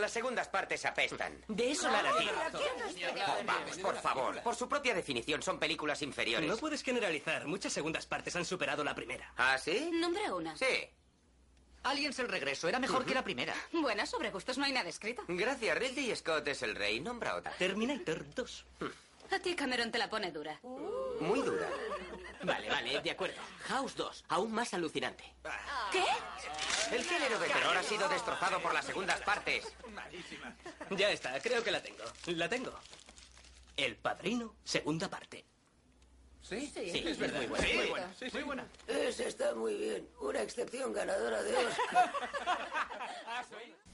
las segundas partes apestan. De eso la narrativa. Oh, vamos, por favor. Por su propia definición, son películas inferiores. No puedes generalizar. Muchas segundas partes han superado la primera. ¿Ah, sí? Nombra una. Sí. Aliens el regreso era mejor que la primera. Bueno, sobre gustos no hay nada escrito. Gracias, Ridley Scott es el rey. Nombra otra. Terminator 2. A ti Cameron te la pone dura. Muy dura. Vale, vale, de acuerdo. House 2, aún más alucinante. ¿Qué? El género de terror ha sido destrozado por las segundas partes. Ya está, creo que la tengo. La tengo. El Padrino, segunda parte. ¿Sí? Sí, es verdad. muy buena, Sí. muy buena. Muy buena. Esa está muy bien. Una excepción ganadora de Oscar.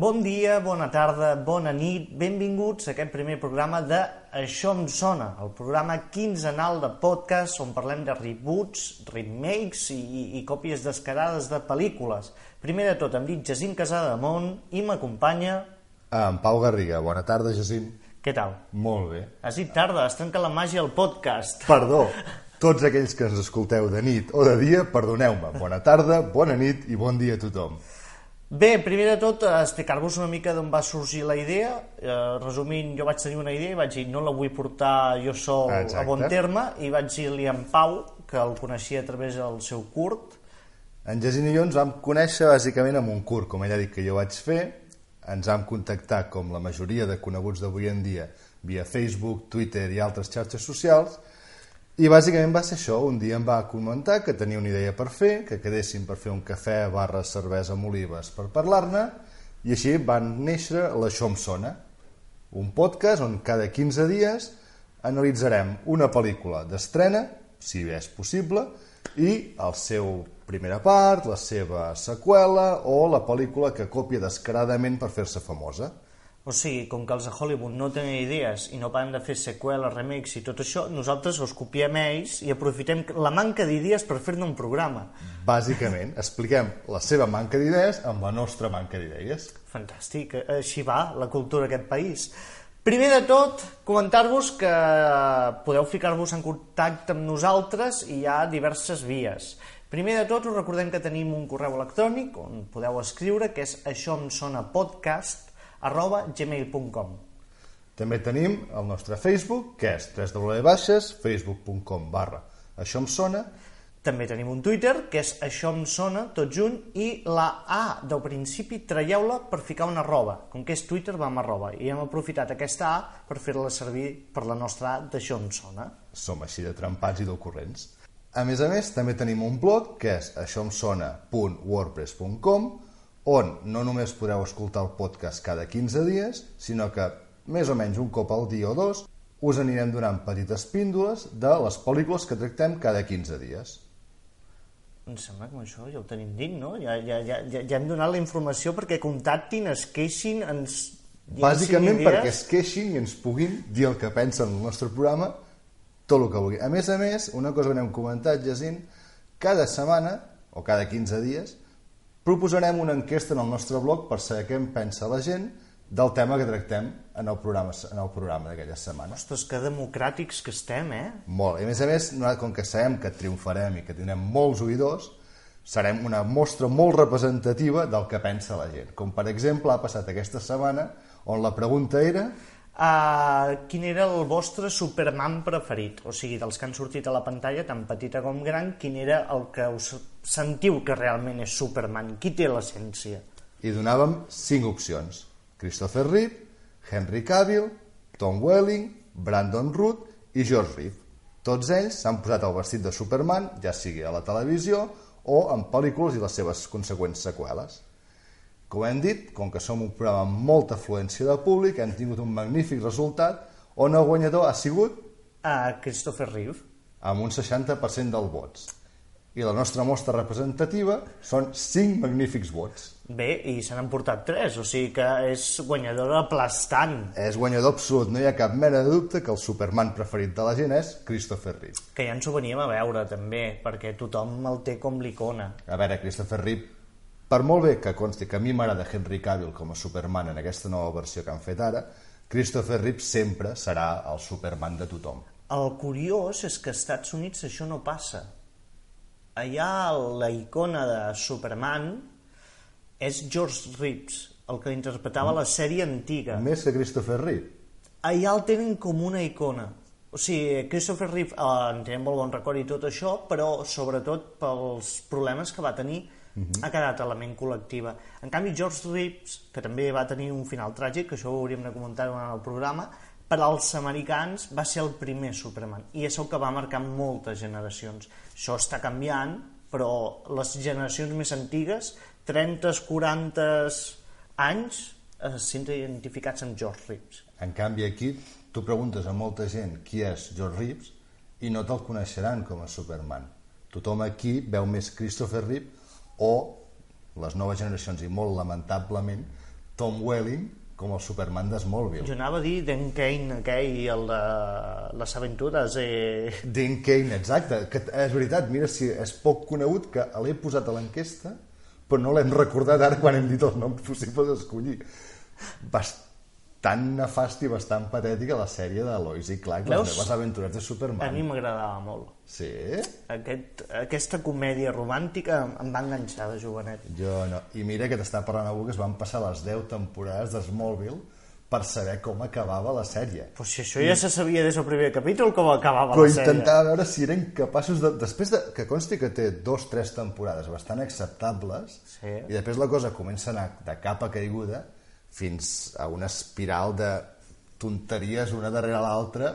Bon dia, bona tarda, bona nit, benvinguts a aquest primer programa de Això em sona, el programa quinzenal de podcast on parlem de reboots, remakes i, i, i còpies descarades de pel·lícules. Primer de tot, em dic Jacint Casademont i m'acompanya... En Pau Garriga. Bona tarda, Jacint. Què tal? Molt bé. Has dit tarda, es trenca la màgia al podcast. Perdó. Tots aquells que ens escolteu de nit o de dia, perdoneu-me. Bona tarda, bona nit i bon dia a tothom. Bé, primer de tot, explicar-vos una mica d'on va sorgir la idea. Eh, resumint, jo vaig tenir una idea i vaig dir no la vull portar jo sol Exacte. a bon terme i vaig dir-li en Pau, que el coneixia a través del seu curt, En Jacint i jo ens vam conèixer bàsicament amb un curt, com ella ha dit que jo vaig fer. Ens vam contactar, com la majoria de coneguts d'avui en dia, via Facebook, Twitter i altres xarxes socials. I bàsicament va ser això. Un dia em va comentar que tenia una idea per fer, que quedéssim per fer un cafè barra cervesa amb olives per parlar-ne, i així van néixer l'Això em sona, un podcast on cada 15 dies analitzarem una pel·lícula d'estrena, si és possible, i el seu primera part, la seva seqüela o la pel·lícula que copia descaradament per fer-se famosa. O sigui, com que els de Hollywood no tenen idees i no paren de fer seqüeles, remakes i tot això, nosaltres els copiem ells i aprofitem la manca d'idees per fer-ne un programa. Bàsicament, expliquem la seva manca d'idees amb la nostra manca d'idees. Fantàstic, així va la cultura d'aquest país. Primer de tot, comentar-vos que podeu ficar-vos en contacte amb nosaltres i hi ha diverses vies. Primer de tot, us recordem que tenim un correu electrònic on podeu escriure, que és això em sona podcast arroba gmail.com. També tenim el nostre Facebook, que és www.facebook.com barra això em sona, També tenim un Twitter, que és això em sona, tot junt, i la A del principi traieu-la per ficar una arroba. Com que és Twitter, va amb arroba. I hem aprofitat aquesta A per fer-la servir per la nostra A d'això em sona. som així de trempats i d'ocorrents. A més a més, també tenim un blog, que és aixòemsona.wordpress.com, on no només podeu escoltar el podcast cada 15 dies, sinó que més o menys un cop al dia o dos us anirem donant petites píndoles de les pel·lícules que tractem cada 15 dies. Em sembla que això ja ho tenim dit, no? Ja, ja, ja, ja, ja hem donat la informació perquè contactin, es queixin, ens... Bàsicament perquè es queixin i ens puguin dir el que pensen del nostre programa, tot el que vulguin. A més a més, una cosa que n'hem comentat, Jacint, cada setmana, o cada 15 dies, proposarem una enquesta en el nostre blog per saber què en pensa la gent del tema que tractem en el programa, en el programa d'aquelles setmanes. Ostres, que democràtics que estem, eh? Molt. I a més a més, com que sabem que triomfarem i que tindrem molts oïdors, serem una mostra molt representativa del que pensa la gent. Com per exemple ha passat aquesta setmana on la pregunta era Uh, quin era el vostre Superman preferit? O sigui, dels que han sortit a la pantalla, tant petita com gran, quin era el que us sentiu que realment és Superman? Qui té l'essència? i donàvem cinc opcions. Christopher Reeve, Henry Cavill, Tom Welling, Brandon Root i George Reeve. Tots ells s'han posat el vestit de Superman, ja sigui a la televisió o en pel·lícules i les seves conseqüents seqüeles. Com hem dit, com que som un programa amb molta afluència de públic, hem tingut un magnífic resultat on el guanyador ha sigut Uh, Christopher Reeve. amb un 60% dels vots. I la nostra mostra representativa són 5 magnífics vots. Bé, i se n'han portat tres, o sigui que és guanyadora aplastant, És guanyador absolut, no hi ha cap mena de dubte que el Superman preferit de la gent és Christopher Reeve. que ja ens ho veníem a veure també, perquè tothom el té com l'icona. A veure, Christopher Reeve, per molt bé que consti que a mi m'agrada Henry Cavill com a Superman en aquesta nova versió que han fet ara, Christopher Reeve sempre serà el Superman de tothom. El curiós és que als Estats Units això no passa. Allà la icona de Superman és George Reeves, el que interpretava la sèrie antiga. Més que Christopher Reeve. Allà el tenen com una icona. O sigui, Christopher Reeve eh, en té molt bon record i tot això, però sobretot pels problemes que va tenir ha quedat element col·lectiva. En canvi, George Reeves, que també va tenir un final tràgic, que això ho hauríem de comentar durant el programa, per als americans va ser el primer Superman i és el que va marcar moltes generacions. Això està canviant, però les generacions més antigues, 30, 40 anys, eh, es senten identificats amb George Reeves. En canvi, aquí tu preguntes a molta gent qui és George Reeves i no te'l coneixeran com a Superman. Tothom aquí veu més Christopher Reeve o les noves generacions, i molt lamentablement, Tom Welling com el Superman de Smallville. Jo anava a dir Dan Kane, aquell, el de les aventures, eh... Dean Kane, exacte, que és veritat, mira si és poc conegut que l'he posat a l'enquesta però no l'hem recordat ara quan hem dit els noms possibles d'escollir. Bastant nefast i bastant patètica la sèrie de Lois i Clark, les Veus? meves aventures de A Superman. mi m'agradava molt. Sí? Aquest, aquesta comèdia romàntica em- va enganxar de jovenet. Jo no. I mira que t'està parlant avui que es van passar les 10 temporades de Smallville per saber com acabava la sèrie. Però si això ja se sabia des del primer capítol com acabava Però la sèrie. intentava veure si eren capaços de... Després de, que consti que té dos, tres temporades bastant acceptables Sí. i després la cosa comença a anar de capa caiguda fins a una espiral de tonteries una darrere l'altra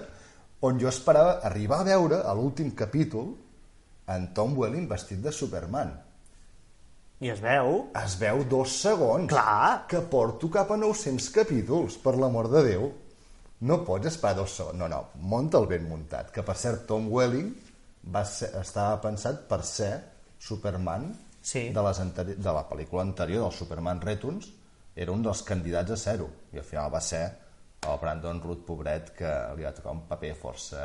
on jo esperava arribar a veure a l'últim capítol en Tom Welling vestit de Superman. I es veu. Es veu dos segons. Clar. Que porto cap a 900 capítols, per l'amor de Déu. No pots esperar dos segons. No, no, munta el ben muntat. Que, per cert, Tom Welling va ser, estava pensat per ser Superman Sí. de, les de la pel·lícula anterior, del Superman Returns, era un dels candidats a ser-ho. I al final va ser el Brandon Root, pobret, que li va tocar un paper força,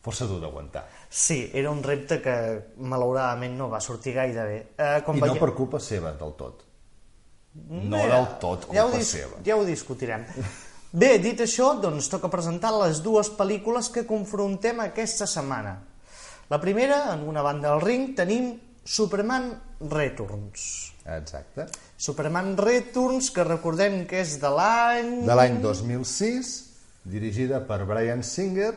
força dur d'aguantar. Sí, era un repte que malauradament no va sortir gaire bé. Eh, com I no veiem- per culpa seva, del tot. No Bé, del tot culpa ja ho, dis seva. ja ho discutirem. Bé, dit això, doncs toca presentar les dues pel·lícules que confrontem aquesta setmana. La primera, en una banda del ring, tenim Superman Returns. Exacte. Superman Returns, que recordem que és de l'any... de l'any 2006, dirigida per Brian Singer,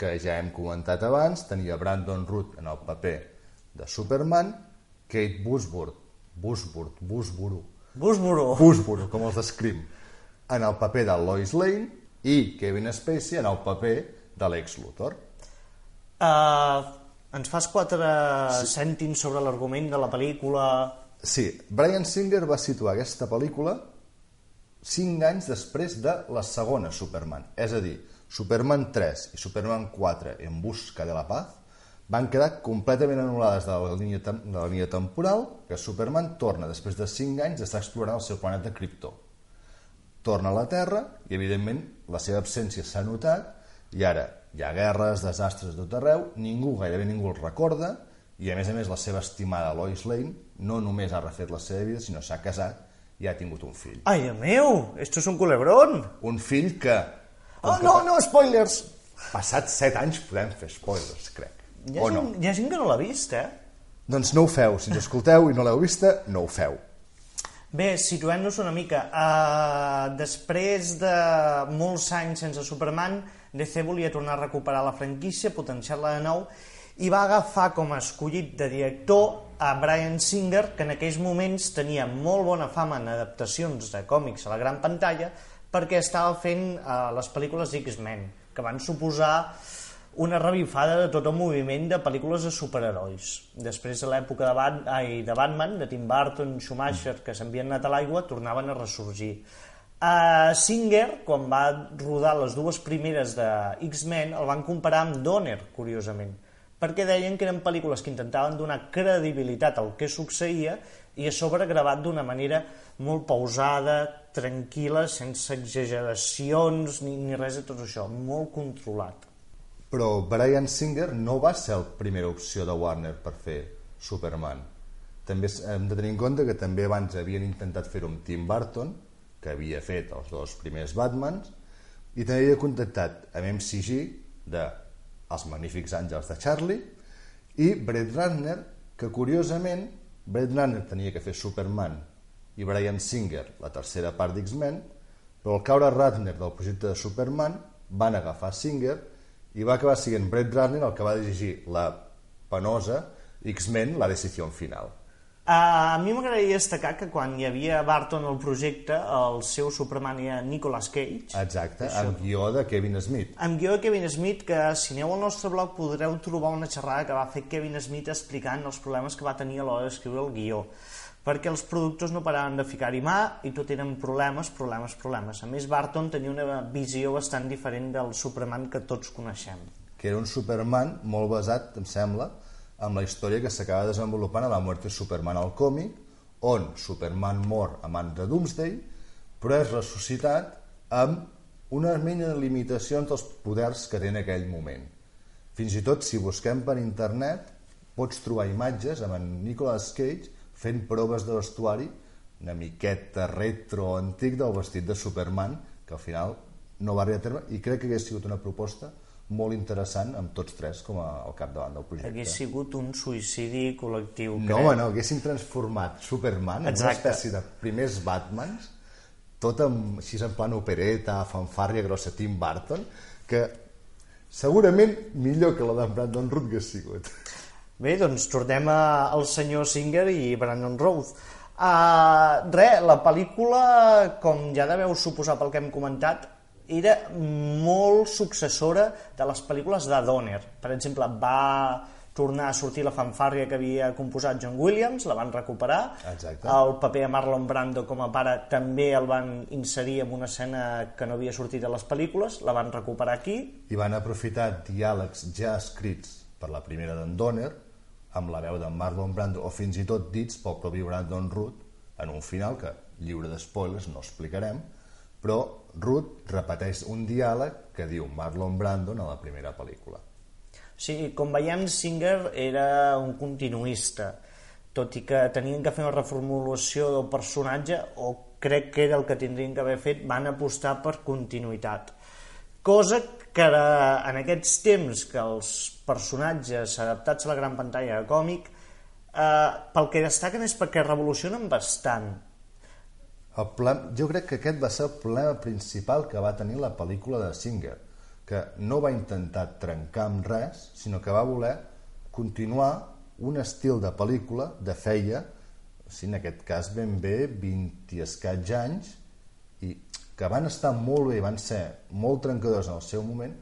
que ja hem comentat abans, tenia Brandon Root en el paper de Superman, Kate Busburg, Busburg, Busburu. Busburu, com els de Scream, en el paper de Lois Lane i Kevin Spacey en el paper de Lex Luthor. Uh, ens fas quatre cèntims sobre l'argument de la pel·lícula... Sí, Brian Singer va situar aquesta pel·lícula 5 anys després de la segona Superman. És a dir, Superman 3 i Superman 4 en busca de la paz van quedar completament anul·lades de la línia, de la línia temporal que Superman torna després de 5 anys d'estar explorant el seu planeta Krypton. Torna a la Terra i, evidentment, la seva absència s'ha notat i ara hi ha guerres, desastres a tot arreu, ningú, gairebé ningú el recorda i, a més a més, la seva estimada Lois Lane no només ha refet la seva vida, sinó s'ha casat i ha tingut un fill. Ai, Déu meu, esto es un culebrón. Un fill que, Oh, no, no, spoilers. passats 7 anys, podem fer spoilers, crec. Hi ha, o no? gent, hi ha gent que no l'ha vist, eh? Doncs no ho feu. Si ens escolteu i no l'heu vista, no ho feu. Bé, situem-nos una mica. Uh, després de molts anys sense Superman, DC volia tornar a recuperar la franquícia, potenciar-la de nou, i va agafar com a escollit de director a Brian Singer, que en aquells moments tenia molt bona fama en adaptacions de còmics a la gran pantalla, perquè estava fent uh, les pel·lícules X-Men, que van suposar una revifada de tot el moviment de pel·lícules de superherois. Després de l'època de, Bat ai, de Batman, de Tim Burton, Schumacher, que s'havien anat a l'aigua, tornaven a ressorgir. Uh, Singer, quan va rodar les dues primeres de X-Men, el van comparar amb Donner, curiosament, perquè deien que eren pel·lícules que intentaven donar credibilitat al que succeïa i a sobre gravat d'una manera molt pausada, tranquil·la, sense exageracions ni, ni res de tot això, molt controlat. Però Brian Singer no va ser la primera opció de Warner per fer Superman. També hem de tenir en compte que també abans havien intentat fer-ho amb Tim Burton, que havia fet els dos primers Batmans, i també havia contactat amb MCG de Els Magnífics Àngels de Charlie i Brett Ratner, que curiosament Brett Ratner tenia que fer Superman i Brian Singer la tercera part d'X-Men, però al caure Ratner del projecte de Superman van agafar Singer i va acabar sent Brett Ratner el que va dirigir la penosa X-Men, la decisió final. A mi m'agradaria destacar que quan hi havia Barton al projecte, el seu Superman era Nicolas Cage. Exacte, Això. amb guió de Kevin Smith. Amb guió de Kevin Smith, que si aneu al nostre blog podreu trobar una xerrada que va fer Kevin Smith explicant els problemes que va tenir a l'hora d'escriure el guió perquè els productors no paraven de ficar-hi mà i tot eren problemes, problemes, problemes. A més, Barton tenia una visió bastant diferent del Superman que tots coneixem. Que era un Superman molt basat, em sembla, amb la història que s'acaba desenvolupant a la muerte de Superman al còmic, on Superman mor a mans de Doomsday, però és ressuscitat amb una mena de limitacions dels poders que té en aquell moment. Fins i tot, si busquem per internet, pots trobar imatges amb en Nicolas Cage fent proves de vestuari una miqueta retro antic del vestit de Superman, que al final no va arribar a terme, i crec que hagués sigut una proposta molt interessant amb tots tres com a, al capdavant del projecte. Hagués sigut un suïcidi col·lectiu, No, crec. no, haguessin transformat Superman en una Exacte. espècie de primers Batmans, tot amb, així en plan opereta, fanfàrria grossa, Tim Burton, que segurament millor que la d'en Brandon Root hagués sigut. Bé, doncs tornem al senyor Singer i Brandon Routh. Uh, re, la pel·lícula, com ja deveu suposar pel que hem comentat, era molt successora de les pel·lícules de Donner. Per exemple, va tornar a sortir la fanfàrria que havia composat John Williams, la van recuperar. Exacte. El paper de Marlon Brando com a pare també el van inserir en una escena que no havia sortit a les pel·lícules, la van recuperar aquí. I van aprofitar diàlegs ja escrits per la primera d'en Donner, amb la veu de Marlon Brando, o fins i tot dits pel propi Brandon Root, en un final que, lliure de spoilers, no explicarem, però Root repeteix un diàleg que diu Marlon Brandon a la primera pel·lícula. Sí, com veiem, Singer era un continuista, tot i que tenien que fer una reformulació del personatge, o crec que era el que tindrien que haver fet, van apostar per continuïtat. Cosa que en aquests temps que els personatges adaptats a la gran pantalla de còmic, eh, pel que destaquen és perquè revolucionen bastant. El problem, jo crec que aquest va ser el problema principal que va tenir la pel·lícula de Singer, que no va intentar trencar amb res, sinó que va voler continuar un estil de pel·lícula de feia, sí, en aquest cas ben bé 20 i escaig anys, i que van estar molt bé, van ser molt trencadors en el seu moment,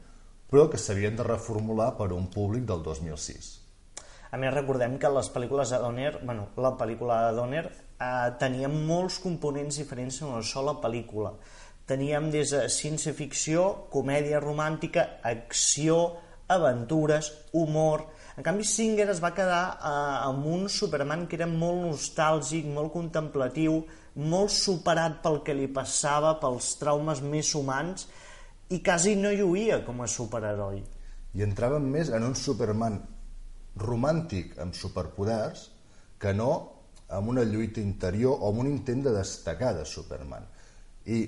però que s'havien de reformular per a un públic del 2006. A més, recordem que les pel·lícules de Donner, bueno, la pel·lícula de Donner, eh, tenia molts components diferents en una sola pel·lícula. Teníem des de ciència-ficció, comèdia romàntica, acció, aventures, humor... En canvi, Singer es va quedar eh, amb un Superman que era molt nostàlgic, molt contemplatiu, molt superat pel que li passava, pels traumes més humans, i quasi no lluïa com a superheroi. i entraven més en un Superman romàntic amb superpoders que no amb una lluita interior o amb un intent de destacar de Superman. I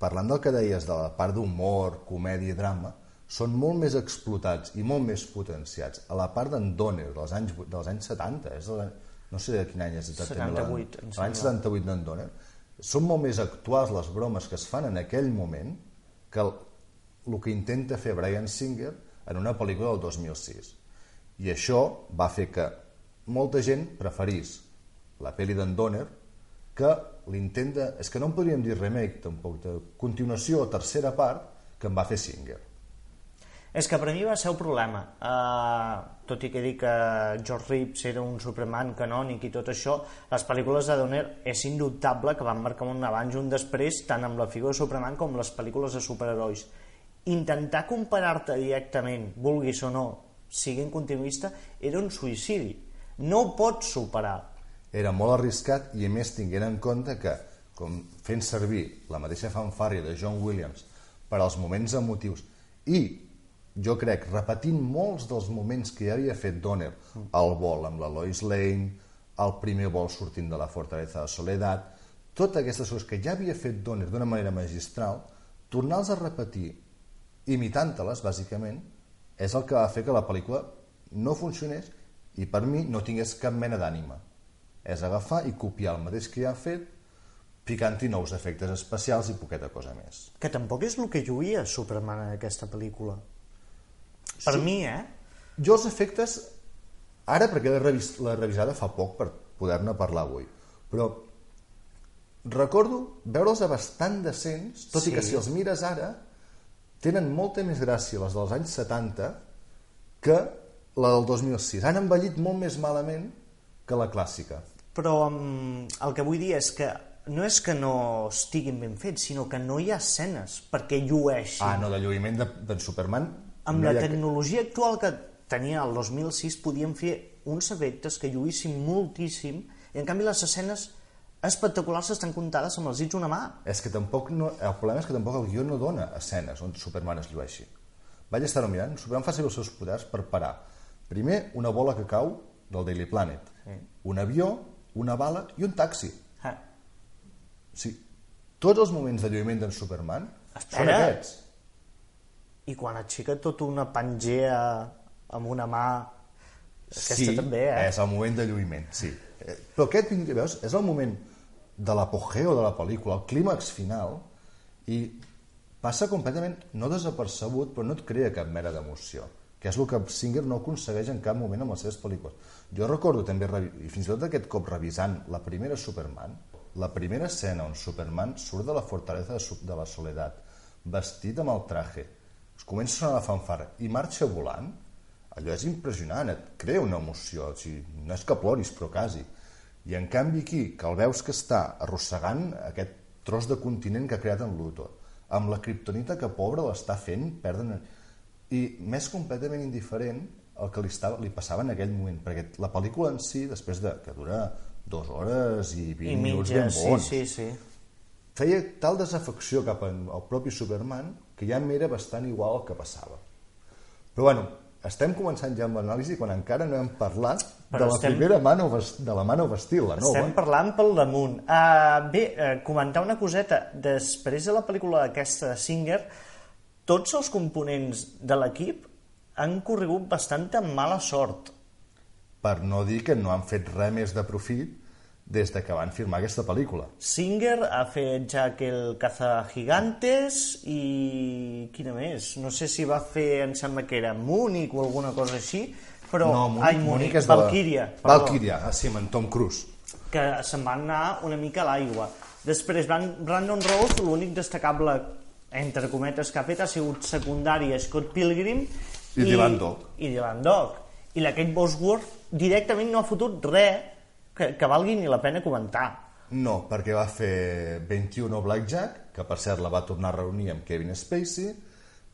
parlant del que deies de la part d'humor, comèdia i drama, són molt més explotats i molt més potenciats a la part d'en Donner dels anys, dels anys 70, és de, no sé de quin any és exactament. 78, em L'any sembla. 78 d'en Donner. Són molt més actuals les bromes que es fan en aquell moment que el, el que intenta fer Brian Singer en una pel·lícula del 2006. I això va fer que molta gent preferís la pel·li d'en Donner que l'intent de... És que no en podríem dir remake, tampoc, de continuació o tercera part que en va fer Singer. És que per mi va ser el problema. Uh, tot i que dic que George Reeves era un Superman canònic i tot això, les pel·lícules de Donner és indubtable que van marcar un abans i un després tant amb la figura de Superman com les pel·lícules de superherois. Intentar comparar-te directament, vulguis o no, siguent continuista, era un suïcidi. No ho pots superar. Era molt arriscat i a més tinguent en compte que, com fent servir la mateixa fanfàrria de John Williams per als moments emotius i jo crec, repetint molts dels moments que ja havia fet Donner, el vol amb la Lois Lane, el primer vol sortint de la fortaleza de Soledad, totes aquestes coses que ja havia fet Donner d'una manera magistral, tornar-los a repetir imitant-te-les, bàsicament, és el que va fer que la pel·lícula no funcionés i per mi no tingués cap mena d'ànima. És agafar i copiar el mateix que ja ha fet, picant-hi nous efectes especials i poqueta cosa més. Que tampoc és el que lluïa Superman en aquesta pel·lícula. Per mi, eh? Jo els efectes, ara perquè l'he revis, revisada fa poc per poder-ne parlar avui, però recordo veure'ls a bastant decents, tot sí. i que Sí. si els mires ara, tenen molta més gràcia les dels anys 70 que la del 2006. Han envellit molt més malament que la clàssica. Però um, el que vull dir és que no és que no estiguin ben fets, sinó que no hi ha escenes perquè llueixin. Ah, no, de lluïment de- d'en Superman... Amb no la ha que- tecnologia actual que tenia el 2006 podíem fer uns efectes que lluïssin moltíssim i en canvi les escenes espectaculars estan comptades amb els dits d'una mà. És que tampoc no, el problema és que tampoc el guió no dona escenes on Superman es llueixi. Vaig estar mirant, Superman fa servir els seus poders per parar. Primer, una bola que cau del Daily Planet, un avió, una bala i un taxi. Ah, O sigui, tots els moments de lluïment d'en Superman són Espera. aquests. I quan aixeca tota una pangea amb una mà... Aquesta sí, també, eh? és el moment de lluïment, sí. Eh, Però aquest, veus, és el moment de l'apogeo de la pel·lícula, el clímax final, i passa completament, no desapercebut, però no et crea cap mera d'emoció, que és el que Singer no aconsegueix en cap moment amb les seves pel·lícules. Jo recordo també, i fins i tot aquest cop revisant la primera Superman, la primera escena on Superman surt de la fortaleza de, la Soledat, vestit amb el traje, es comença a la fanfara i marxa volant, allò és impressionant, et crea una emoció, o sigui, no és que ploris, però quasi. I en canvi aquí, que el veus que està arrossegant aquest tros de continent que ha creat en Luthor, amb la kriptonita que pobre l'està fent perdre... I més completament indiferent el que li, estava, li passava en aquell moment, perquè la pel·lícula en si, després de que dura dues hores i 20 I minuts ben sí, bons, sí, sí. feia tal desafecció cap al propi Superman que ja m'era bastant igual el que passava. Però bueno, estem començant ja amb l'anàlisi quan encara no hem parlat Però de la estem- primera Man of, Es- de la Man of Steel, la nova. Estem parlant pel damunt. Uh, bé, uh, comentar una coseta. Després de la pel·lícula aquesta de Singer, tots els components de l'equip han corregut bastant amb mala sort. Per no dir que no han fet res més de profit des de que van firmar aquesta pel·lícula. Singer ha fet Jack el Cazagigantes i... quina més? No sé si va fer, em sembla que era Múnich o alguna cosa així, però... Múnich- Ai, Múnich, és de la- Valkyria. Valkyria, ah, sí, amb en Tom Cruise. que se'n van anar una mica a l'aigua. Després, Bran- Brandon Rose, l'únic destacable, entre cometes, que ha fet ha sigut secundari a Scott Pilgrim I Dylan Dog. I Dylan Dog. I la Kate Bosworth directament no ha fotut res que, que valgui ni la pena comentar. No, perquè va fer 21 Blackjack, que per cert la va tornar a reunir amb Kevin Spacey,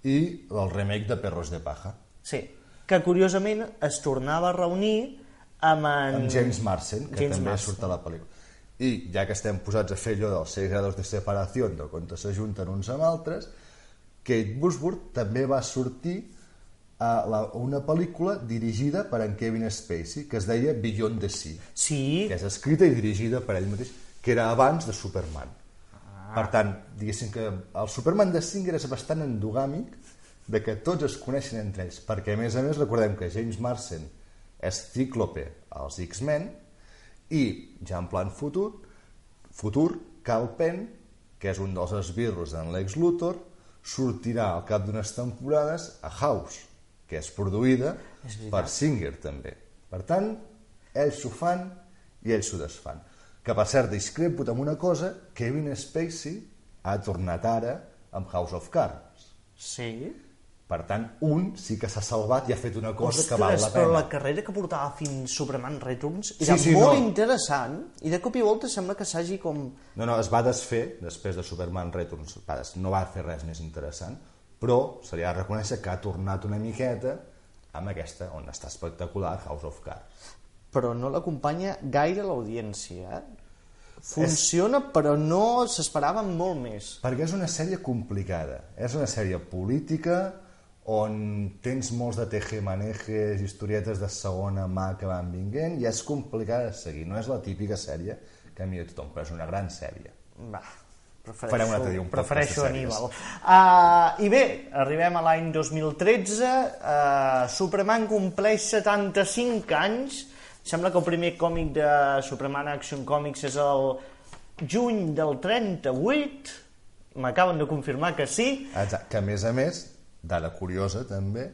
i el remake de Perros de Paja, Sí, que curiosament es tornava a reunir amb en... amb James Marsden, que James també Marsden. surt a la pel·lícula. I ja que estem posats a fer allò dels 6 grados de separació de quan s'ajunten uns amb altres, Kate Bosworth també va sortir a la, una pel·lícula dirigida per en Kevin Spacey, que es deia Beyond the Sea, Sí, que és escrita i dirigida per ell mateix, que era abans de Superman. Ah. Per tant, diguéssim que el Superman de Singer és bastant endogàmic de que tots es coneixen entre ells, perquè a més a més recordem que James Marsden és Cíclope als X-Men i ja en plan futur, futur Cal Penn, que és un dels esbirros d'en Lex Luthor, sortirà al cap d'unes temporades a House, que és produïda És veritat. per Singer també. Per tant, ells s'ho fan i ells s'ho desfan. Que per cert, discrepo amb una cosa, Kevin Spacey ha tornat ara amb House of Cards. sí. Per tant, un sí que s'ha salvat i ha fet una cosa que val la però pena. la carrera que portava fins Superman Returns Sí, era sí, molt no. interessant i de cop i volta sembla que s'hagi com... No, no, es va desfer després de Superman Returns. No va fer res més interessant, però se li ha de reconèixer que ha tornat una miqueta amb aquesta, on està espectacular, House of Cards. Però no l'acompanya gaire l'audiència, eh? Funciona, però no s'esperaven molt més. Perquè és una sèrie complicada. És una sèrie política on tens molts de tejemanejes, historietes de segona mà que van vinguent, i és complicada de seguir. No és la típica sèrie que mira tothom, però és una gran sèrie. Va, prefereixo, Farem un altre dia un prefereixo. Aníbal. Uh, I bé, arribem a l'any 2013, uh, Superman compleix 75 anys, sembla que el primer còmic de Superman Action Comics és el juny del 38, m'acaben de confirmar que sí, Exacte, que a més a més, dada curiosa també,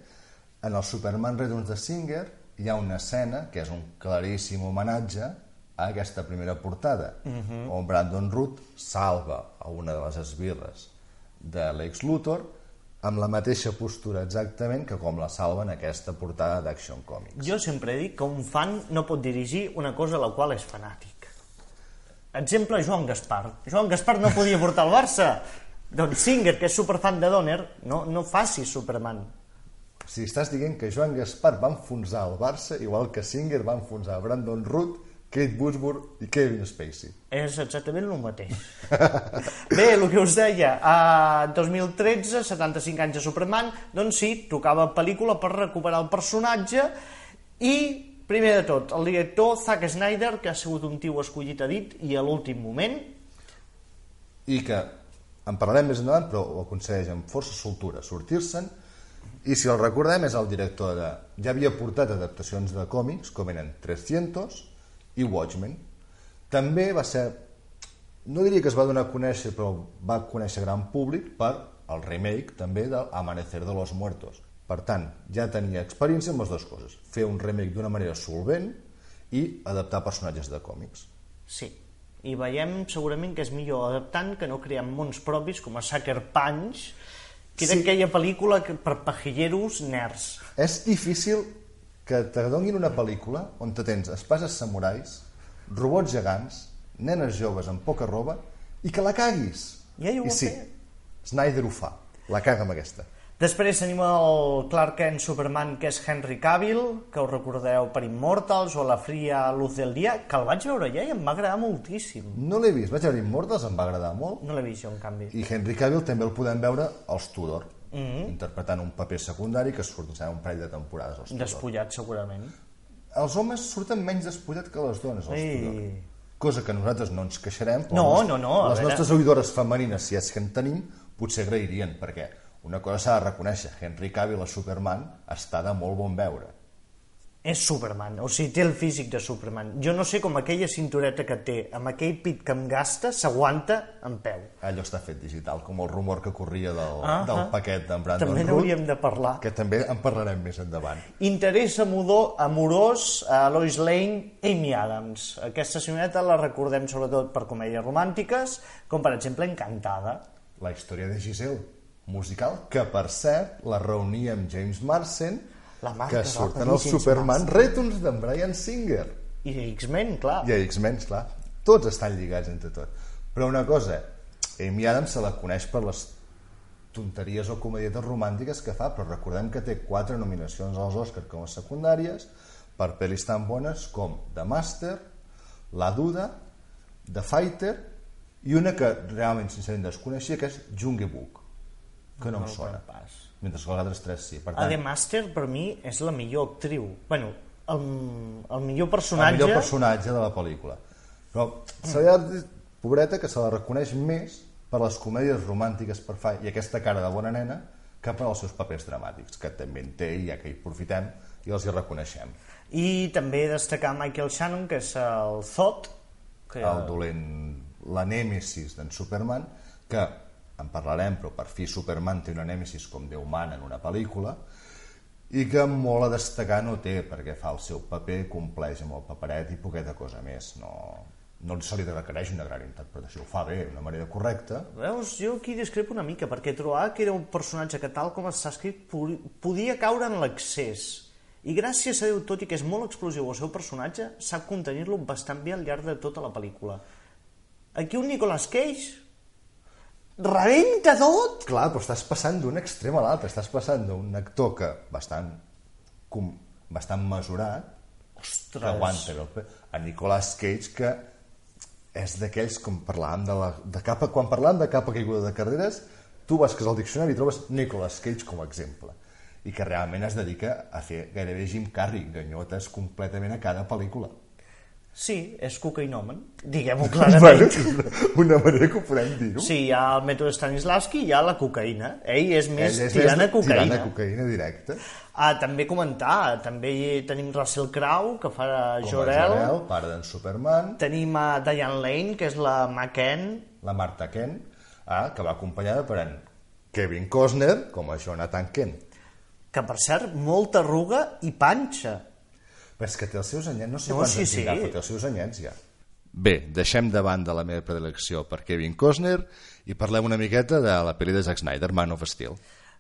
en el Superman Returns de Singer hi ha una escena que és un claríssim homenatge a aquesta primera portada, on Brandon Root salva a una de les esbirres de l'ex Luthor amb la mateixa postura exactament que com la salva en aquesta portada d'Action Comics. Jo sempre dit que un fan no pot dirigir una cosa a la qual és fanàtic. Exemple, Joan Gaspar. Joan Gaspar no podia portar el Barça. Doncs Singer, que és superfan de Donner, no, no faci Superman. Si estàs dient que Joan Gaspar va enfonsar el Barça, igual que Singer va enfonsar Brandon Root, Kate Bosworth i Kevin Spacey. És exactament el mateix. Bé, el que us deia, a 2013, 75 anys de Superman, doncs sí, tocava pel·lícula per recuperar el personatge i, primer de tot, el director Zack Snyder, que ha sigut un tio escollit a dit i a l'últim moment, i que en parlarem més endavant, però ho aconsegueix amb força soltura sortir-se'n, i si el recordem és el director de... Ja havia portat adaptacions de còmics, com eren 300 i Watchmen. També va ser... No diria que es va donar a conèixer, però va conèixer gran públic per el remake també de Amanecer de los Muertos. Per tant, ja tenia experiència amb les dues coses. Fer un remake d'una manera solvent i adaptar personatges de còmics. sí. I veiem segurament que és millor adaptant que no creant mons propis com a Sucker Punch, que era Sí. aquella pel·lícula que, per pajilleros nerds. És difícil que te donin una pel·lícula on te tens espases samurais, robots gegants, nenes joves amb poca roba i que la caguis. Ja I sí. Snyder ho fa. La caga amb aquesta. Després tenim el Clark Kent Superman, que és Henry Cavill, que us recordeu per Immortals o La fria luz del dia, que el vaig veure ja i em va agradar moltíssim. No l'he vist, vaig veure Immortals, em va agradar molt, No l'he vist jo, en canvi. i Henry Cavill també el podem veure als Tudor, Mm-hmm. interpretant un paper secundari que surt sembla, un parell de temporades als Tudor. Despullat, segurament. Els homes surten menys despullats que les dones als Ei. Cosa que nosaltres no ens queixarem, però No, les, no, no, les nostres oïdores femenines, si és que en tenim, potser agrairien, perquè una cosa s'ha de reconèixer, Henry Cavill a Superman està de molt bon veure. És Superman, o sigui, té el físic de Superman. Jo no sé com aquella cintureta que té, amb aquell pit que em gasta, s'aguanta en peu. Allò està fet digital, com el rumor que corria del, Ah, del ah. paquet d'en Brandon També n'hauríem de parlar. que també en parlarem més endavant. Interès amudor, amorós a Lois Lane, Amy Adams. Aquesta senyoreta la recordem sobretot per comèdies romàntiques, com per exemple Encantada. La història de Giselle, musical, que per cert la reunia amb James Marsden, La mà que surten els Superman. Returns d'en Brian Singer. I X-Men, clar. I X-Men, clar. Tots estan lligats entre tot. Però una cosa, Amy Adams se la coneix per les tonteries o comedietes romàntiques que fa, però recordem que té quatre nominacions als Oscar com a secundàries per pel·lis tan bones com The Master, La Duda, The Fighter i una que realment sincerament desconeixia que és Jungle Book que no, em sona pas. Mentre que les altres tres sí. Per A tant, The Master, per mi, és la millor actriu. bueno, el, el millor el personatge... millor personatge de la pel·lícula. Però se li ha de dir, pobreta que se la reconeix més per les comèdies romàntiques per fa i aquesta cara de bona nena que per als seus papers dramàtics que també en té i ja que hi profitem i els hi reconeixem. I també destacar Michael Shannon, que és el Zod, que el dolent la nèmesis d'en Superman que en parlarem però per fi Superman té una nèmesis com Déu mana en una pel·lícula i que molt a destacar no té perquè fa el seu paper, compleix amb el paperet i poqueta cosa més no, no se li requereix una gran interpretació ho fa bé, d'una manera correcta Veus, jo aquí discrepo una mica, perquè trobava que era un personatge que tal com està escrit podi- podia caure en l'excés. I gràcies a Déu, tot i que és molt explosiu el seu personatge, sap contenir-lo bastant bé al llarg de tota la pel·lícula. Aquí un Nicolas Cage rebenta tot! clar, però estàs passant d'un extrem a l'altre estàs passant d'un actor que bastant com, bastant mesurat, Ostres. que aguanta bé el pe- a Nicolas Cage que és d'aquells com parlàvem de la, de capa, quan parlàvem de capa caiguda de carreres tu vas al diccionari i trobes Nicolas Cage com a exemple i que realment es dedica a fer gairebé Jim Carrey, ganyotes completament a cada pel·lícula. Sí, és cocaïnomen, diguem-ho Bueno, clarament. una manera que ho podem dir-ho. Sí, hi ha el mètode Stanislavski i hi ha la cocaïna. Ell és més Ell és tirant a cocaïna. Tirant a cocaïna directa. Ah, també comentar, també hi tenim Russell Crowe, que fa Com a Jor-El. Jor-El, pare d'en Superman, Tenim a Diane Lane, que és la McKen. la Marta Kent, ah, que va acompanyada per en Kevin Costner com a Jonathan Kent. que per cert, molta arruga i panxa. Però és que té els seus anyets, no sé No, quants sí, sí. però té els seus anyets ja. Bé, deixem de banda la meva predilecció per Kevin Costner i parlem una miqueta de la pel·li de Zack Snyder, Man of Steel.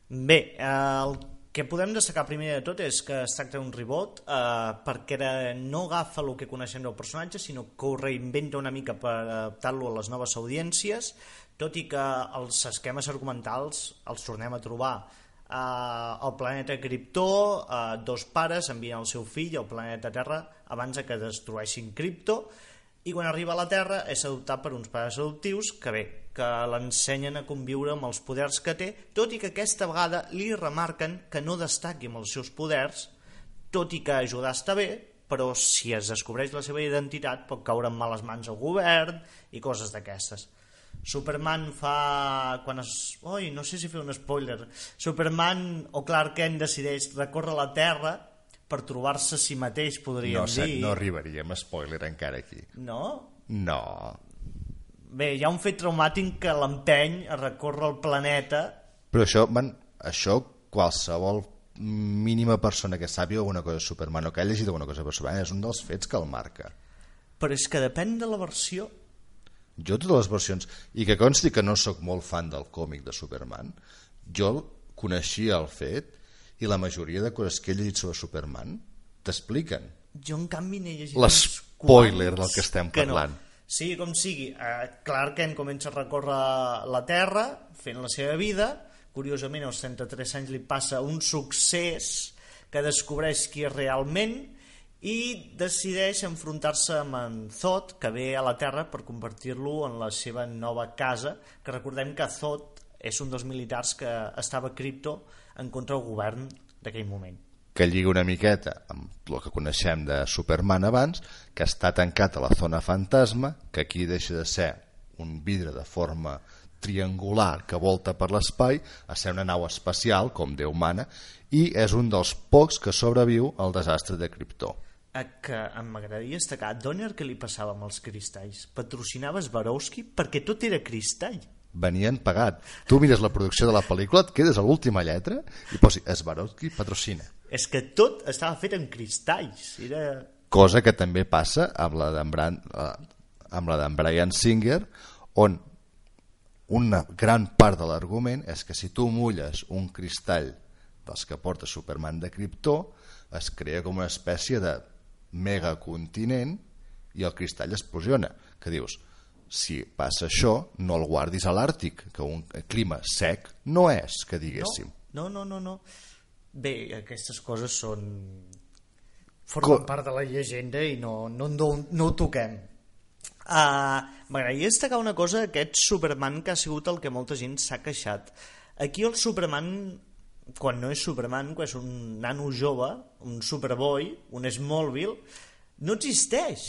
Bé, eh, el que podem destacar primer de tot és que es tracta d'un reboot eh, perquè era- no agafa el que coneixem del personatge, sinó que ho reinventa una mica per adaptar-lo a les noves audiències, tot i que els esquemes argumentals els tornem a trobar eh, al planeta Krypto, eh, dos pares envien el seu fill al planeta Terra abans que destrueixin Krypto i quan arriba a la Terra és adoptat per uns pares adoptius que bé, que l'ensenyen a conviure amb els poders que té, tot i que aquesta vegada li remarquen que no destaqui amb els seus poders, tot i que ajudar està bé, però si es descobreix la seva identitat pot caure en males mans al govern i coses d'aquestes. Superman fa... quan es... Ui, no sé si fer un spoiler. Superman o Clark Kent decideix recórrer la Terra per trobar-se a si mateix, podríem No, dir. no arribaríem a spoiler encara aquí. No? No. Bé, hi ha un fet traumàtic que l'empeny a recórrer el planeta Però això, man, això qualsevol mínima persona que sàpiga alguna cosa de Superman o que hagi llegit alguna cosa de Superman és un dels fets que el marca. però és que depèn de la versió Jo totes les versions, i que consti que no sóc molt fan del còmic de Superman, jo coneixia el fet i la majoria de coses que he llegit sobre Superman t'expliquen. jo en canvi n'he llegit L'espoiler del que estem que no. parlant. sigui com sigui eh, Clark Kent comença a recórrer la Terra fent la seva vida curiosament als 33 anys li passa un succés que descobreix qui és realment i decideix enfrontar-se amb en Zod que ve a la Terra per convertir-lo en la seva nova casa que recordem que Zod és un dels militars que estava a Krypto en contra del govern d'aquell moment que lliga una miqueta amb el que coneixem de Superman abans, que està tancat a la zona fantasma, que aquí deixa de ser un vidre de forma triangular que volta per l'espai a ser una nau espacial, com Déu mana, i és un dels pocs que sobreviu al desastre de Krypto. A que em m'agradaria destacar d'on era que li passava amb els cristalls patrocinava Swarovski perquè tot era cristall Venien pagat. Tu mires la producció de la pel·lícula, et quedes a l'última lletra i posi Swarovski patrocina. és que tot estava fet en cristalls era... cosa que també passa amb la d'en Bran, eh, amb la d'en Brian Singer on una gran part de l'argument és que si tu mulles un cristall dels que porta Superman de Krypto es crea com una espècie de megacontinent i el cristall explosiona que dius, si passa això no el guardis a l'Àrtic que un clima sec no és que diguéssim. No, no, no, no. Bé, aquestes coses són formen Co- part de la llegenda i no, no, no, no ho toquem. Uh, m'agradaria destacar una cosa aquest Superman que ha sigut el que molta gent s'ha queixat. Aquí el Superman quan no és Superman, quan és un nano jove, un Superboy, un Smallville, no existeix.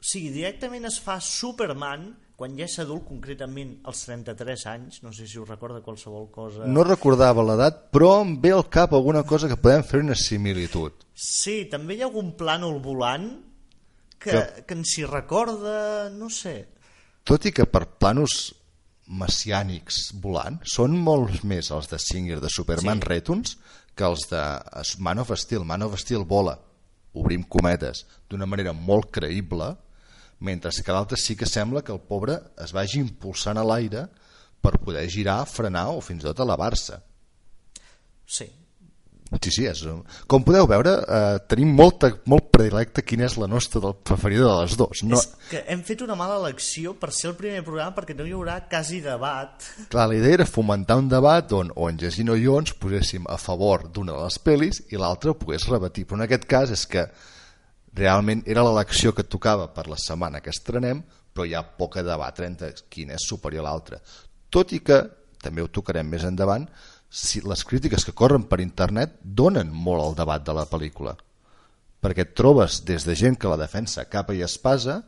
O sigui, directament es fa Superman quan ja és adult, concretament als 33 anys, no sé si us recorda qualsevol cosa... no recordava l'edat però em ve al cap alguna cosa que podem fer una similitud. Sí, també hi ha algun plànol volant que, Que- que ens hi recorda, no sé... tot i que per planos messiànics volant són molts més els de Singer de Superman Sí. Returns que els de Man of Steel. Man of Steel vola, obrim cometes d'una manera molt creïble mentre que l'altre sí que sembla que el pobre es vagi impulsant a l'aire per poder girar, frenar o fins i tot elevar-se. Sí, Sí, sí, és... Com podeu veure, eh, tenim molta, molt predilecte quina és la nostra del preferida de les dues. No, És que hem fet una mala elecció per ser el primer programa perquè no hi haurà quasi debat. Clar, la idea era fomentar un debat on, on Jacint i jo ens poséssim a favor d'una de les pel·lis i l'altra ho pogués rebatir. Però en aquest cas és que realment era l'elecció que tocava per la setmana que estrenem, però hi ha poc a debatre entre quin és superior a l'altre. Tot i que, també ho tocarem més endavant, si les crítiques que corren per internet donen molt al debat de la pel·lícula perquè et trobes des de gent que la defensa capa i espasa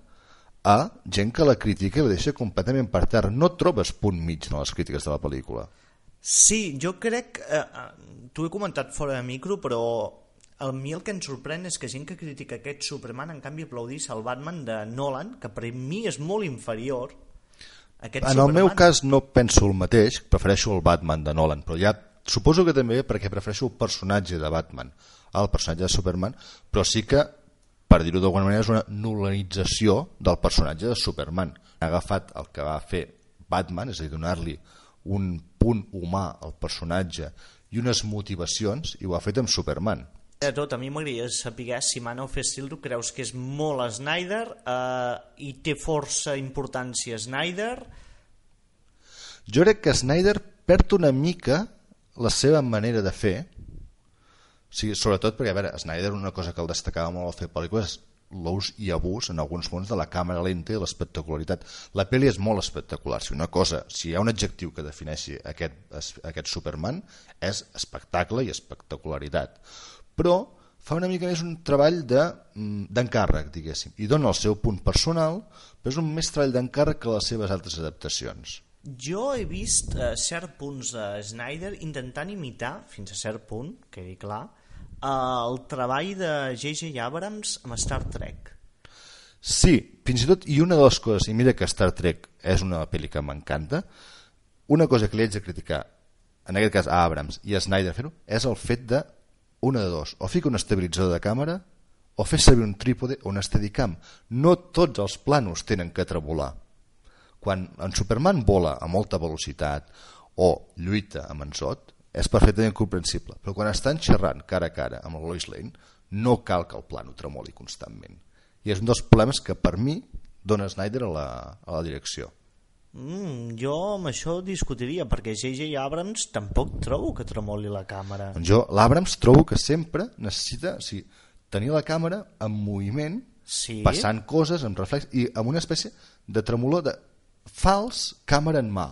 a gent que la critica i la deixa completament per terra. No trobes punt mig en les crítiques de la pel·lícula. Sí, jo crec... Eh, eh, T'ho he comentat fora de micro, però a mi el que ens sorprèn és que gent que critica aquest Superman en canvi aplaudís el Batman de Nolan, que per mi és molt inferior aquest En el Superman. meu cas no penso el mateix, prefereixo el Batman de Nolan, però ja suposo que també perquè prefereixo el personatge de Batman al personatge de Superman, però sí que, per dir-ho d'alguna manera, és una nulanització del personatge de Superman. Ha agafat el que va fer Batman, és a dir, donar-li un punt humà al personatge i unes motivacions, i ho ha fet amb Superman. De tot, a mi m'agradaria saber si Man of Steel tu creus que és molt Snyder eh, i té força importància Snyder Jo crec que Snyder perd una mica la seva manera de fer, o sigui, sobretot perquè, a veure, Snyder una cosa que el destacava molt al fer pel·lícules és l'ús i abús en alguns punts de la càmera lenta i l'espectacularitat. La pel·li és molt espectacular. Si una cosa, si hi ha un adjectiu que defineixi aquest, aquest Superman és espectacle i espectacularitat. Però fa una mica més un treball de, mm, d'encàrrec, diguéssim, i dona el seu punt personal, però és un més treball d'encàrrec que les seves altres adaptacions. Jo he vist eh, cert punts de Snyder intentant imitar, fins a cert punt, quedi clar, eh, el treball de J.J. Abrams amb Star Trek. Sí, fins i tot, i una de les coses, i mira que Star Trek és una pel·li que m'encanta, una cosa que li haig de criticar, en aquest cas a Abrams i a Snyder fer-ho, és el fet de, una de dos, o fica un estabilitzador de càmera o fer servir un trípode o un steadicam. No tots els planos tenen que tremolar. Quan en Superman vola a molta velocitat o lluita amb en Zod, és perfectament comprensible, però quan estan xerrant cara a cara amb el Lois Lane, no cal que el plano tremoli constantment. I és un dels problemes que per mi dona Snyder a la, a la direcció. Mm, jo amb això discutiria, perquè J.J. Abrams tampoc trobo que tremoli la càmera. Doncs jo, l'Abrams, trobo que sempre necessita o sigui, tenir la càmera en moviment, Sí. passant coses, amb reflex, i amb una espècie de tremolor de fals càmera en mà.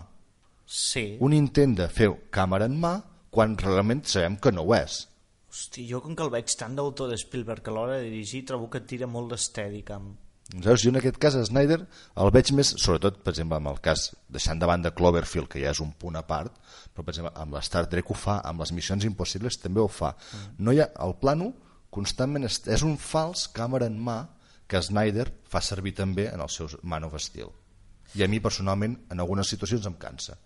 Sí. Un intent de fer càmera en mà quan realment sabem que no ho és. Hosti, jo com que el veig tant d'autor de Spielberg a l'hora de dirigir, trobo que tira molt d'estèdica. Saps? Jo en aquest cas a Snyder el veig més, sobretot per exemple amb el cas deixant de banda Cloverfield que ja és un punt a part però per exemple amb la Star Trek ho fa amb les missions impossibles també ho fa no hi ha, el plano constantment és, és un fals càmera en mà que Snyder fa servir també en els seus Man of Steel i a mi personalment en algunes situacions em cansa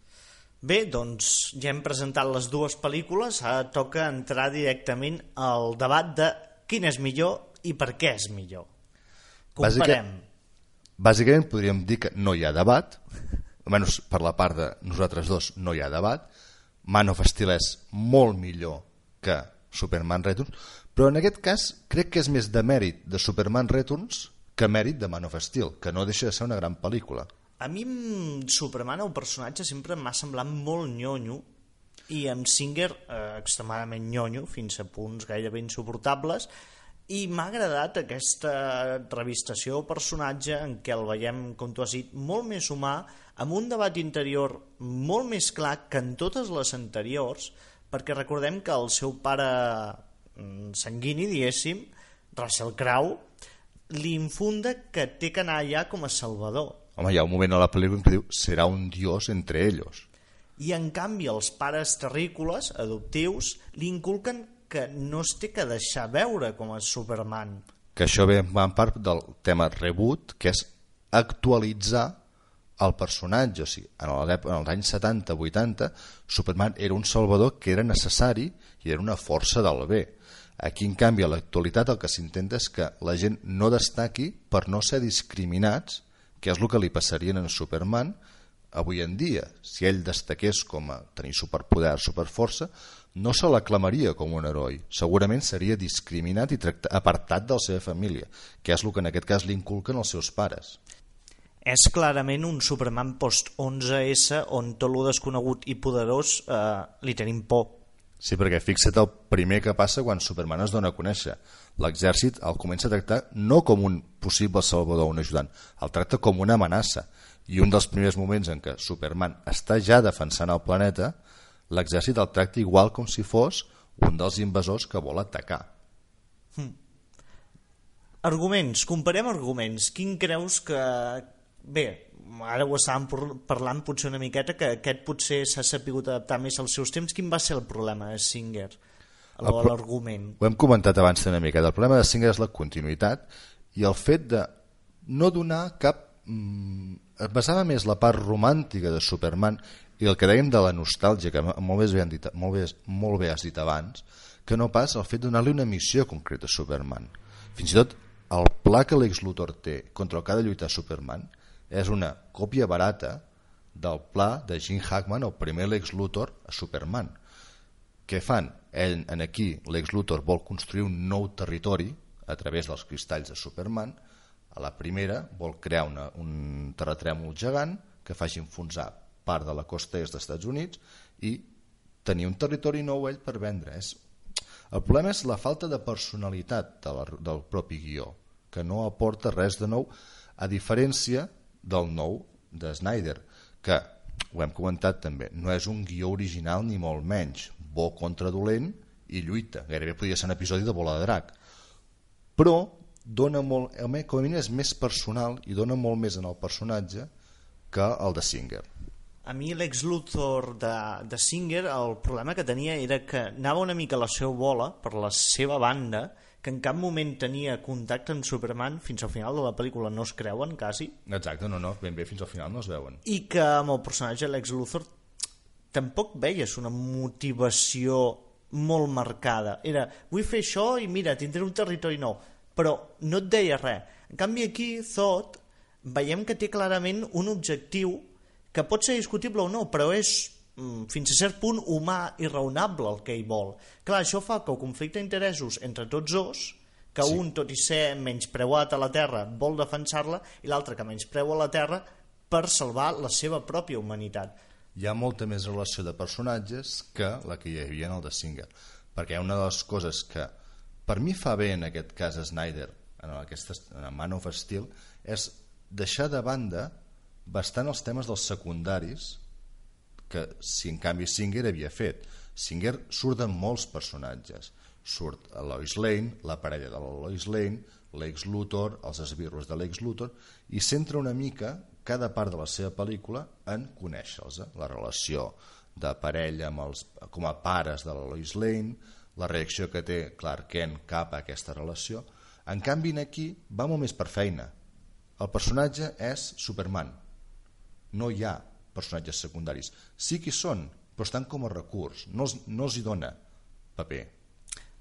Bé, doncs ja hem presentat les dues pel·lícules, ara toca entrar directament al debat de quin és millor i per què és millor. Comparem. Bàsicament podríem dir que no hi ha debat, almenys per la part de nosaltres dos no hi ha debat, Man of Steel és molt millor que Superman Returns, però en aquest cas crec que és més de mèrit de Superman Returns que mèrit de Man of Steel, que no deixa de ser una gran pel·lícula. A mi Superman el personatge sempre m'ha semblat molt nyonyo i amb Singer eh, extremadament nyonyo fins a punts gairebé insuportables i m'ha agradat aquesta revistació del personatge en què el veiem, com tu has dit, molt més humà, amb un debat interior molt més clar que en totes les anteriors, perquè recordem que el seu pare mm, sanguini, diguéssim, Russell Crowe, li infunda que té que anar allà com a salvador. Home, hi ha un moment a la pel·lícula que diu serà un dios entre ells. I en canvi els pares terrícoles, adoptius, li inculquen que no es té que deixar veure com a Superman. que això ve en part del tema reboot, que és actualitzar el personatge. O sigui, en els anys 70-80, Superman era un salvador que era necessari i era una força del bé. Aquí, en canvi, a l'actualitat el que s'intenta és que la gent no destaqui per no ser discriminats, que és el que li passaria en Superman avui en dia. Si ell destaqués com a tenir superpoder, superforça, no se l'aclamaria com un heroi. Segurament seria discriminat i tracta, apartat de la seva família, que és el que en aquest cas li inculquen els seus pares. És clarament un Superman post-11S on tot lo desconegut i poderós eh, li tenim por. Sí, perquè fixa't el primer que passa quan Superman es dona a conèixer. L'exèrcit el comença a tractar no com un possible salvador o un ajudant, el tracta com una amenaça. I un dels primers moments en què Superman està ja defensant el planeta, l'exèrcit el tracta igual com si fos un dels invasors que vol atacar. Arguments, comparem arguments. Quin creus que... Bé, ara ho estàvem parlant potser una miqueta que aquest potser s'ha sapigut adaptar més als seus temps. Quin va ser el problema de Singer? L'argument. Ho hem comentat abans una mica. El problema de Singer és la continuïtat i el fet de no donar cap... Mm, es basava més la part romàntica de Superman i el que dèiem de la nostàlgia, que molt bé, has dit, molt bé, molt bé has dit abans, que no pas el fet de donar-li una missió concreta a Superman. Fins i tot el pla que l'ex Luthor té contra el que ha de lluitar Superman és una còpia barata del pla de Jim Hackman, el primer Lex Luthor, a Superman. Què fan? Ell, en aquí, Lex Luthor vol construir un nou territori a través dels cristalls de Superman. A la primera vol crear una, un terratrèmol gegant que faci enfonsar part de la costa est dels Estats Units i tenir un territori nou ell per vendre. És... El problema és la falta de personalitat de la, del propi guió, que no aporta res de nou, a diferència del nou de Snyder, que, ho hem comentat també, no és un guió original ni molt menys, bo contra dolent i lluita, gairebé podria ser un episodi de bola de drac, però dona molt, com a mínim és més personal i dona molt més en el personatge que el de Singer. A mi l'ex Luthor de, de Singer el problema que tenia era que anava una mica a la seva bola per la seva banda que en cap moment tenia contacte amb Superman fins al final de la pel·lícula no es creuen quasi Exacte, no, no, ben bé fins al final no es veuen. i que amb el personatge l'ex Luthor tampoc veies una motivació molt marcada era vull fer això i mira tindré un territori nou però no et deia res en canvi aquí Zod veiem que té clarament un objectiu que pot ser discutible o no però és mm, fins a cert punt humà i raonable el que ell vol clar, això fa que el conflicte d'interessos entre tots dos que Sí. un, tot i ser menyspreuat a la Terra, vol defensar-la i l'altre que menyspreu a la Terra per salvar la seva pròpia humanitat. hi ha molta més relació de personatges que la que hi havia en el de Singer perquè una de les coses que per mi fa bé en aquest cas Snyder en, aquesta, en Man of Steel és deixar de banda bastant els temes dels secundaris que si en canvi Singer havia fet Singer surten molts personatges surt a Lois Lane, la parella de la Lois Lane l'ex Luthor, els esbirros de l'ex Luthor i centra una mica cada part de la seva pel·lícula en conèixer-los eh? la relació de parella amb els, com a pares de la Lois Lane la reacció que té Clark Kent cap a aquesta relació en canvi aquí va molt més per feina. El personatge és Superman. No hi ha personatges secundaris. Sí que hi són però estan com a recurs. No no els hi dona paper.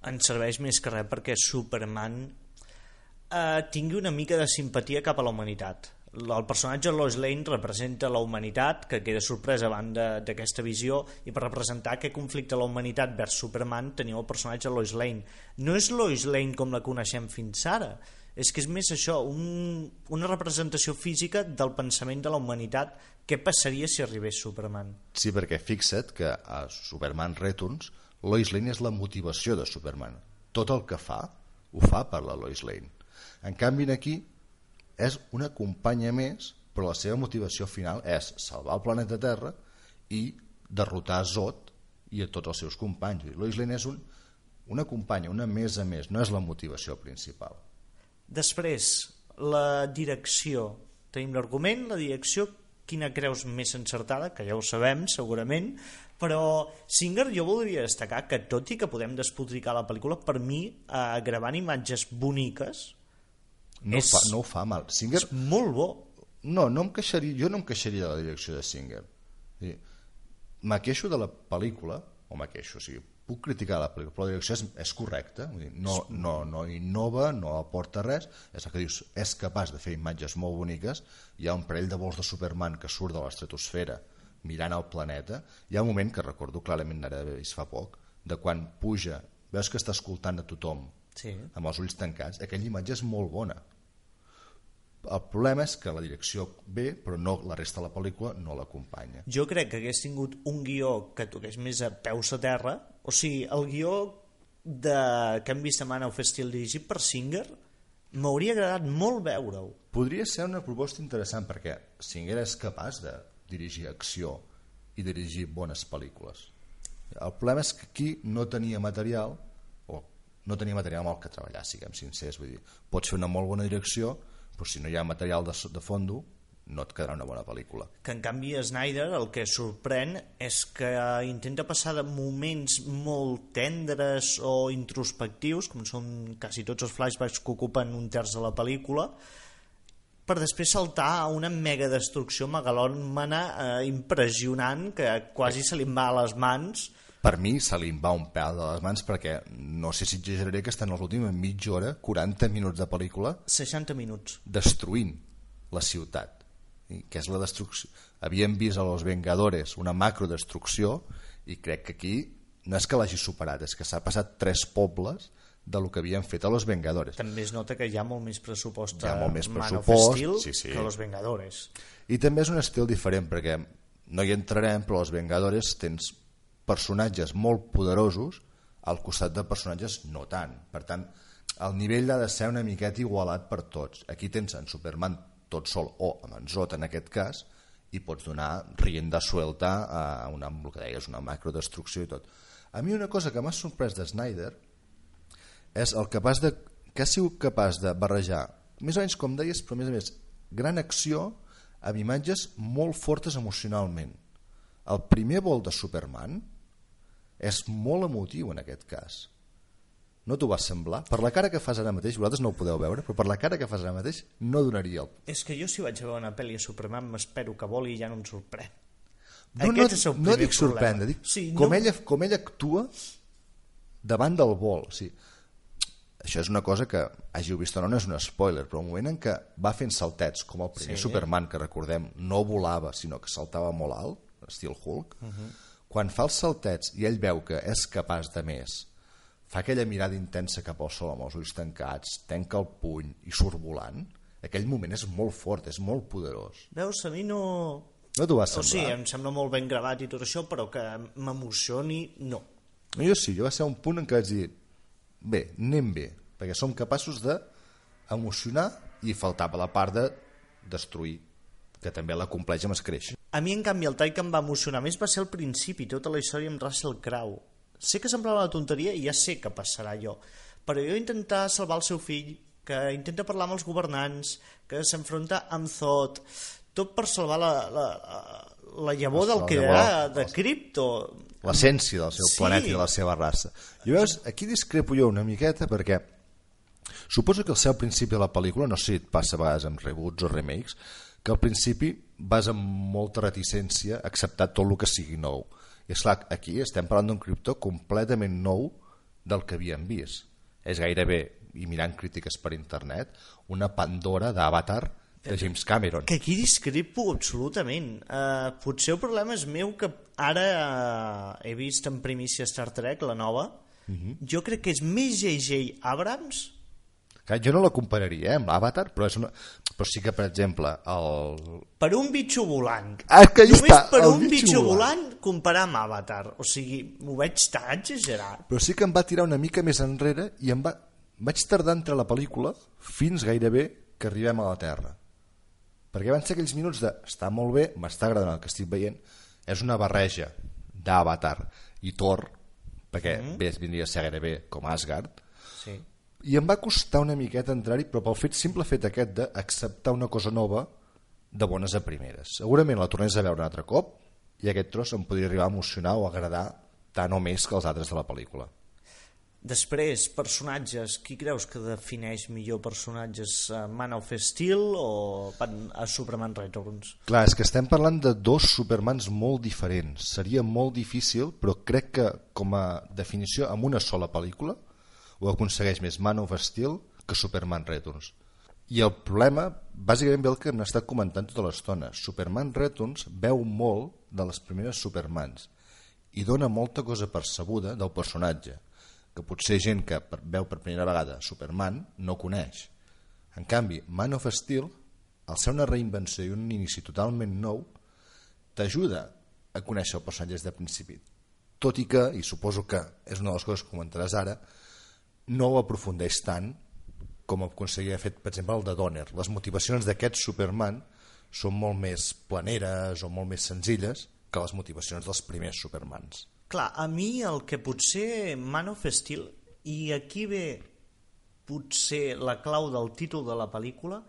Ens serveix més que res perquè Superman eh, tingui una mica de simpatia cap a la humanitat. El personatge Lois Lane representa la humanitat, que queda sorpresa davant d'aquesta visió, i per representar aquest conflicte de la humanitat vers Superman teniu el personatge Lois Lane. No és Lois Lane com la coneixem fins ara, és que és més això, un, una representació física del pensament de la humanitat. Què passaria si arribés Superman? Sí, perquè fixa't que a Superman Returns Lois Lane és la motivació de Superman. Tot el que fa, ho fa per la Lois Lane. En canvi, aquí és una companya més, però la seva motivació final és salvar el planeta Terra i derrotar Zod i a tots els seus companys. Lois Lane és un, una companya, una més a més, no és la motivació principal. Després, la direcció. Tenim l'argument, la direcció, quina creus més encertada, que ja ho sabem, segurament, però Singer jo voldria destacar que tot i que podem despotricar la pel·lícula, per mi, eh, gravant imatges boniques, No, És- fa, no ho fa mal. Singer és molt bo. No, no em queixaria, jo no em queixaria de la direcció de Singer. Sí. Me queixo de la pel·lícula, o me queixo, o sigui, puc criticar la pel·lícula, però la direcció és, és correcta, vull dir, no, no, no innova, no aporta res, és el que dius, és capaç de fer imatges molt boniques, hi ha un parell de vols de Superman que surt de l'estratosfera mirant el planeta, hi ha un moment que recordo clarament, d'haver vist fa poc, de quan puja, veus que està escoltant a tothom Sí. amb els ulls tancats, aquella imatge és molt bona. El problema és que la direcció ve, però no la resta de la pel·lícula no l'acompanya. Jo crec que hagués tingut un guió que toqués més a peus a terra, o sigui, el guió de, que hem vist a Man of Steel dirigit per Singer m'hauria agradat molt veure-ho. Podria ser una proposta interessant perquè Singer és capaç de dirigir acció i dirigir bones pel·lícules. El problema és que aquí no tenia material no tenia material amb el que treballar, siguem sincers. Vull dir, pots fer una molt bona direcció, però si no hi ha material de, de fondo no et quedarà una bona pel·lícula. que en canvi Snyder el que sorprèn és que intenta passar de moments molt tendres o introspectius, com són quasi tots els flashbacks que ocupen un terç de la pel·lícula, per després saltar a una mega destrucció megalòmana eh, impressionant que quasi se li va a les mans Per mi se li va un pèl de les mans perquè no sé si exageraré que estan els últims mitja hora, 40 minuts de pel·lícula, 60 minuts. destruint la ciutat que és la destrucció havíem vist a Los Vengadores una macrodestrucció i crec que aquí no és que l'hagi superat, és que s'ha passat tres pobles de lo que havien fet a Los Vengadores També es nota que hi ha molt més pressupost ha molt més a Man of pressupost, Steel sí, sí. que Los Vengadores. i també és un estil diferent perquè no hi entrarem però Los Vengadores tens personatges molt poderosos al costat de personatges no tant. Per tant el nivell ha de ser una miqueta igualat per tots. Aquí tens en Superman tot sol o amb en Zod en aquest cas i pots donar rienda suelta a una, el que deies, una macrodestrucció i tot. A mi una cosa que m'ha sorprès de Snyder és el capaç de, que ha sigut capaç de barrejar més o menys com deies però més a més gran acció amb imatges molt fortes emocionalment. El primer vol de Superman és molt emotiu en aquest cas no t'ho va semblar? Per la cara que fas ara mateix, vosaltres no ho podeu veure, però per la cara que fas ara mateix no donaria el... És que jo si vaig a veure una pel·li a Superman m'espero que voli i ja no em sorprèn. No, no, Aquest és el no dic sorprendre, dic Sí, com, no- ella, com ella actua davant del vol. O sigui, això és una cosa que hàgiu vist o no, no és un spoiler, però el moment en què va fent saltets, com el primer Sí. Superman, que recordem, no volava, sinó que saltava molt alt, estil Hulk, Mhm. uh -huh. Quan fa els saltets i ell veu que és capaç de més, fa aquella mirada intensa al sol amb els ulls tancats, tenca el puny i surt volant, aquell moment és molt fort, és molt poderós. Veus, a mi no... No t'ho va O semblar? sigui, em sembla molt ben gravat i tot això, però que m'emocioni, no. Jo sí, jo va ser un punt en què vaig dir bé, anem bé, perquè som capaços de emocionar i faltava la part de destruir, que també la compleix amb escreix. A mi, en canvi, el tall que em va emocionar més va ser al principi, tota la història amb Russell Crowe. Sé que semblava una tonteria i ja sé que passarà allò, però jo intentar salvar el seu fill, que intenta parlar amb els governants, que s'enfronta amb Zod, tot per salvar la, la, la llavor del que era de Krypto. L'essència del seu Sí. planeta i de la seva raça. I veus, aquí discrepo jo una miqueta perquè suposo que ser al principi de la pel·lícula, no sé si et passa a vegades amb reboots o remakes, que al principi vas amb molta reticència a acceptar tot el que sigui nou. I és clar, aquí estem parlant d'un criptó completament nou del que havíem vist. És gairebé, i mirant crítiques per internet, una Pandora d'Avatar de James Cameron. Que aquí discrepo absolutament. Uh, potser el problema és meu que ara uh, he vist en primícia Star Trek, la nova. Jo crec que és més J.J. Abrams Clar, jo no la compararia eh, amb l'Avatar, però, és una... però sí que, per exemple, el, per un bitxo volant. Ah, que Només està, per un bitxo bitxo volant. volant comparar amb Avatar. O sigui, m'ho veig tan exagerat. però sí que em va tirar una mica més enrere i em va... vaig tardar entre la pel·lícula fins gairebé que arribem a la Terra. Perquè van ser aquells minuts de està molt bé, m'està agradant el que estic veient, és una barreja d'Avatar i Thor, perquè mm. bé, vindria a ser gairebé com Asgard, Sí. I em va costar una miqueta entrar-hi, però pel fet simple fet aquest d'acceptar una cosa nova de bones a primeres. Segurament la tornés a veure un altre cop i aquest tros em podria arribar a emocionar o agradar tant o més que els altres de la pel·lícula. Després, personatges. Qui creus que defineix millor personatges? Uh, Man of Steel o a Superman Returns? Clar, és que estem parlant de dos Supermans molt diferents. Seria molt difícil, però crec que com a definició amb una sola pel·lícula ho aconsegueix més Man of Steel que Superman Returns. I el problema, bàsicament ve el que hem estat comentant tota l'estona. Superman Returns veu molt de les primeres Supermans i dona molta cosa percebuda del personatge, que potser gent que veu per primera vegada Superman no coneix. En canvi, Man of Steel, al ser una reinvenció i un inici totalment nou, t'ajuda a conèixer el personatge des de principi. Tot i que, i suposo que és una de les coses que comentaràs ara, no ho aprofundeix tant com aconseguia fet, per exemple, el de Donner. Les motivacions d'aquest Superman són molt més planeres o molt més senzilles que les motivacions dels primers Supermans. Clar, a mi el que potser Man of Steel, i aquí ve potser la clau del títol de la pel·lícula,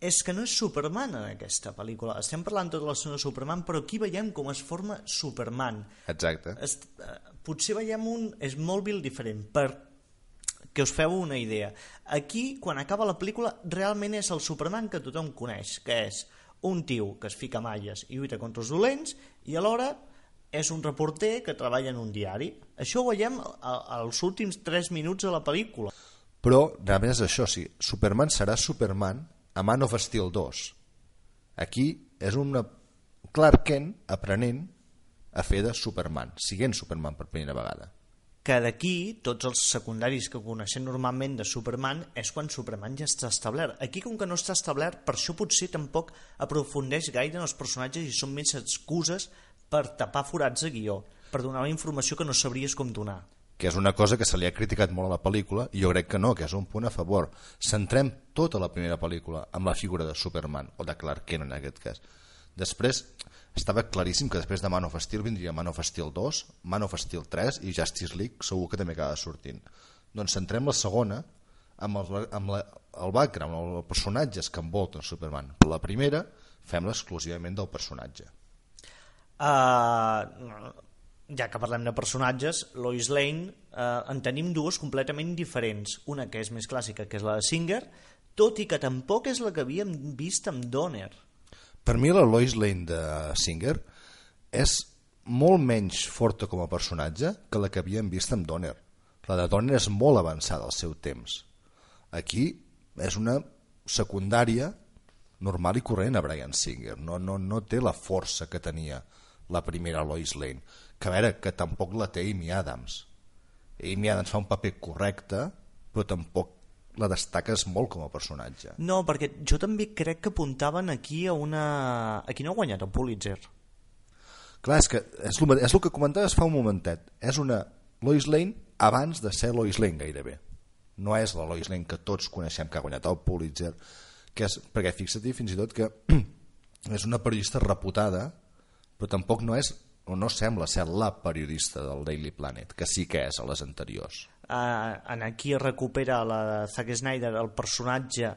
és que no és Superman en aquesta pel·lícula. Estem parlant tota l'estona de Superman, però aquí veiem com es forma Superman. Exacte. Es, eh, potser veiem un Smallville diferent, per que us feu una idea. Aquí, quan acaba la pel·lícula, realment és el Superman que tothom coneix, que és un tio que es fica malles i lluita contra els dolents, i alhora és un reporter que treballa en un diari. Això ho veiem als últims 3 minuts de la pel·lícula. Però, realment és això, sí, Superman serà Superman a Man of Steel 2. Aquí és una Clark Kent aprenent a fer de Superman, siguent Superman per primera vegada. Que d'aquí tots els secundaris que coneixem normalment de Superman és quan Superman ja està establert. Aquí, com que no està establert, per això potser tampoc aprofundeix gaire en els personatges i són més excuses per tapar forats de guió, per donar la informació que no sabries com donar. que és una cosa que se li ha criticat molt a la pel·lícula i jo crec que no, que és un punt a favor centrem tota la primera pel·lícula amb la figura de Superman, o de Clark Kent en aquest cas després estava claríssim que després de Man of Steel vindria Man of Steel 2, Man of Steel 3 i Justice League segur que també acaba sortint doncs centrem la segona amb el, amb la, el background, els personatges que envolten Superman la primera fem-la exclusivament del personatge Uh, ja que parlem de personatges, Lois Lane uh, en tenim dues completament diferents. Una que és més clàssica, que és la de Singer, tot i que tampoc és la que havíem vist amb Donner. Per mi la Lois Lane de Singer és molt menys forta com a personatge que la que havíem vist amb Donner. La de Donner és molt avançada al seu temps. Aquí és una secundària normal i corrent a Brian Singer. No, no, no té la força que tenia la primera Lois Lane. Que a veure, que tampoc la té Amy Adams. Amy Adams fa un paper correcte, però tampoc la destaques molt com a personatge. No, perquè jo també crec que apuntaven aquí a una... Aquí no ha guanyat el Pulitzer. Clar, és que és el, és el que comentaves fa un momentet. És una Lois Lane abans de ser Lois Lane gairebé. No és la Lois Lane que tots coneixem que ha guanyat el Pulitzer, que és, perquè fixa't fins i tot que és una periodista reputada, però tampoc no és o no sembla ser la periodista del Daily Planet, que sí que és a les anteriors. Uh, en aquí recupera la de Zack Snyder el personatge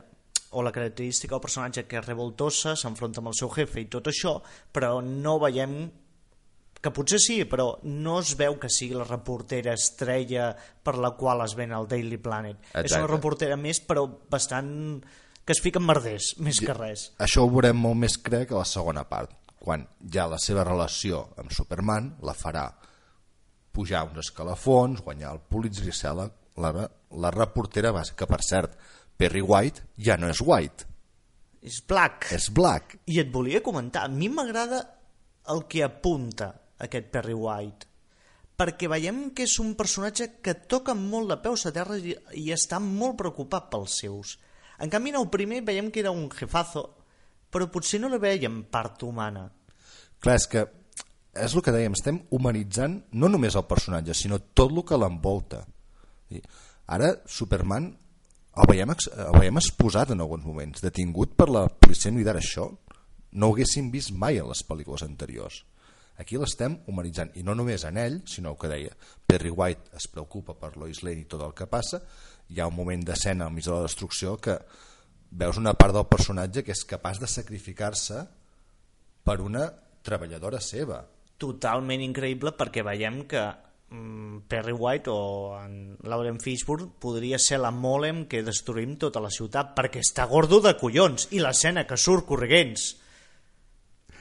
o la característica del personatge que és revoltosa, s'enfronta amb el seu jefe i tot això, però no veiem que potser sí, però no es veu que sigui la reportera estrella per la qual es ven al Daily Planet. És Exacte. una reportera més, però bastant que es fica en merders, més que res. Això ho veurem molt més, crec, a la segona part, quan ja la seva relació amb Superman la farà pujar uns escalafons, guanyar el Pulitzer i ser la, la, la reportera bàsica. Per cert, Perry White ja no és White, És Black. és Black. I et volia comentar, a mi m'agrada el que apunta aquest Perry White, perquè veiem que és un personatge que toca molt de peus a terra i, i està molt preocupat pels seus. En canvi, en el primer veiem que era un jefazo, però potser no la veiem part humana. Clar, és que és el que dèiem, estem humanitzant no només el personatge, sinó tot el que l'envolta. Ara, Superman el veiem, el veiem exposat en alguns moments, detingut per la policia militar. Això no ho haguéssim vist mai en les pel·lícules anteriors. Aquí l'estem humanitzant, i no només en ell, sinó el que deia, Perry White es preocupa per Lois Lane i tot el que passa, hi ha un moment d'escena al mig de la destrucció que veus una part del personatge que és capaç de sacrificar-se per una treballadora seva. Totalment increïble perquè veiem que mm, Perry White o en Lauren Fishburne podria ser la Molem que destruïm tota la ciutat perquè està gordo de collons i l'escena que surt corrents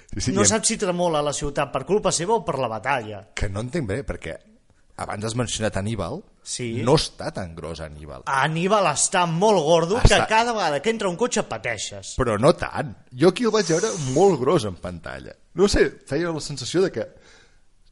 Sí, sí, no em- saps si tremola la ciutat per culpa seva o per la batalla. Que no entenc bé, perquè abans has mencionat Aníbal, Sí. no està tan gros Aníbal. Aníbal està molt gordo Està- que cada vegada que entra un cotxe pateixes. Però no tant. Jo aquí el vaig veure molt gros en pantalla. No sé, feia la sensació de que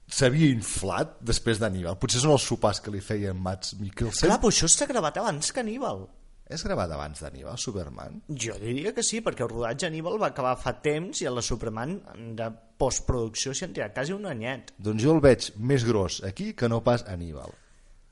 s'havia inflat després d'Aníbal. Potser són els sopars que li feia Mats Mikkelsen. Clar, però això està gravat abans que Aníbal. És gravat abans d'Aníbal, Superman? Jo diria que sí, perquè el rodatge Aníbal va acabar fa temps i a la Superman de postproducció s'hi han tirat quasi un anyet. Doncs jo el veig més gros aquí que no pas Aníbal.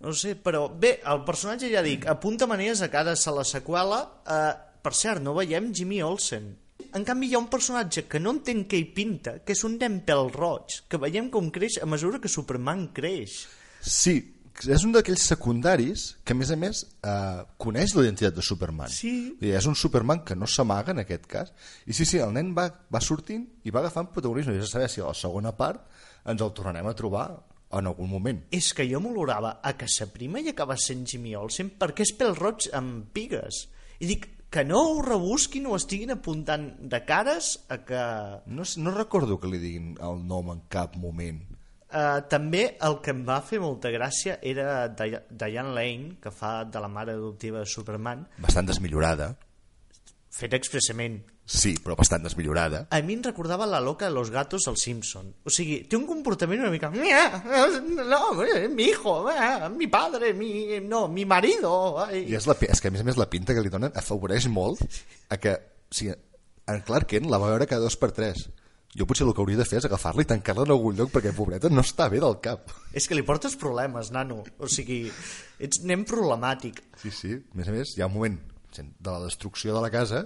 No sé, però bé, el personatge ja dic, apunta maneres a cara a la seqüela. Eh, per cert, no veiem Jimmy Olsen. En canvi, hi ha un personatge que no entenc què hi pinta, que és un nen pèl roig, que veiem com creix a mesura que Superman creix. Sí, és un d'aquells secundaris que, a més a més, eh, coneix la identitat de Superman. Sí. Dir, és un Superman que no s'amaga, en aquest cas. I sí, sí, el nen va, va sortint i va agafant protagonisme. I a saber si a la segona part ens el tornarem a trobar en algun moment. És que jo m'olorava a que sa prima i acaba sent Jimmy Olsen perquè és pèl roig amb pigues. I dic, que no ho rebusquin o estiguin apuntant de cares a que... No, no recordo que li diguin el nom en cap moment. Uh, també el que em va fer molta gràcia era Dia- Diane Lane, que fa de la mare adoptiva de Superman, Bastant desmillorada. fet expressament. Sí, però bastant desmillorada. A mi em recordava la loca de los gatos al Simpson. O sigui, té un comportament una mica... No, eh, mi hijo, eh, mi padre, mi... No, mi marido... Ai. I és, la, és que, a més a més, la pinta que li donen afavoreix molt a que... O sigui, en Clark Kent la va veure cada dos per tres. Jo potser el que hauria de fer és agafar-la i tancar-la en algun lloc perquè, pobreta, no està bé del cap. És que li portes problemes, nano. O sigui, ets nen problemàtic. Sí, sí. A més a més, hi ha un moment de la destrucció de la casa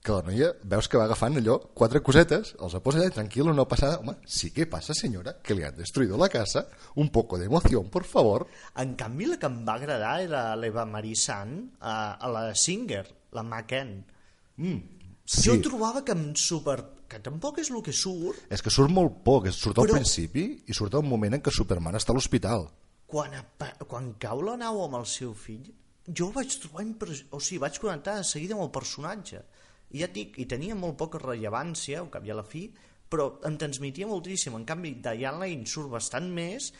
que la noia veus que va agafant allò, quatre cosetes, els ha posat allà tranquil, no passa nada. Home, sí que passa, senyora, que li han destruïdo la casa. Un poco de emoción, por favor. En canvi, la que em va agradar era l'Eva Marie Sant a, a la Singer, la McKen. Mm, sí. Jo trobava que em super... que tampoc és el que surt És que surt molt poc, surt al Però- principi i surt al moment en què Superman està a l'hospital. quan, quan cau la nau amb el seu fill, jo vaig trobar impres... o sigui, vaig connectar de seguida amb el personatge. I ja et dic, i tenia molt poca rellevància, al cap i a la fi, però em transmetia moltíssim. En canvi, Diane Lane surt bastant més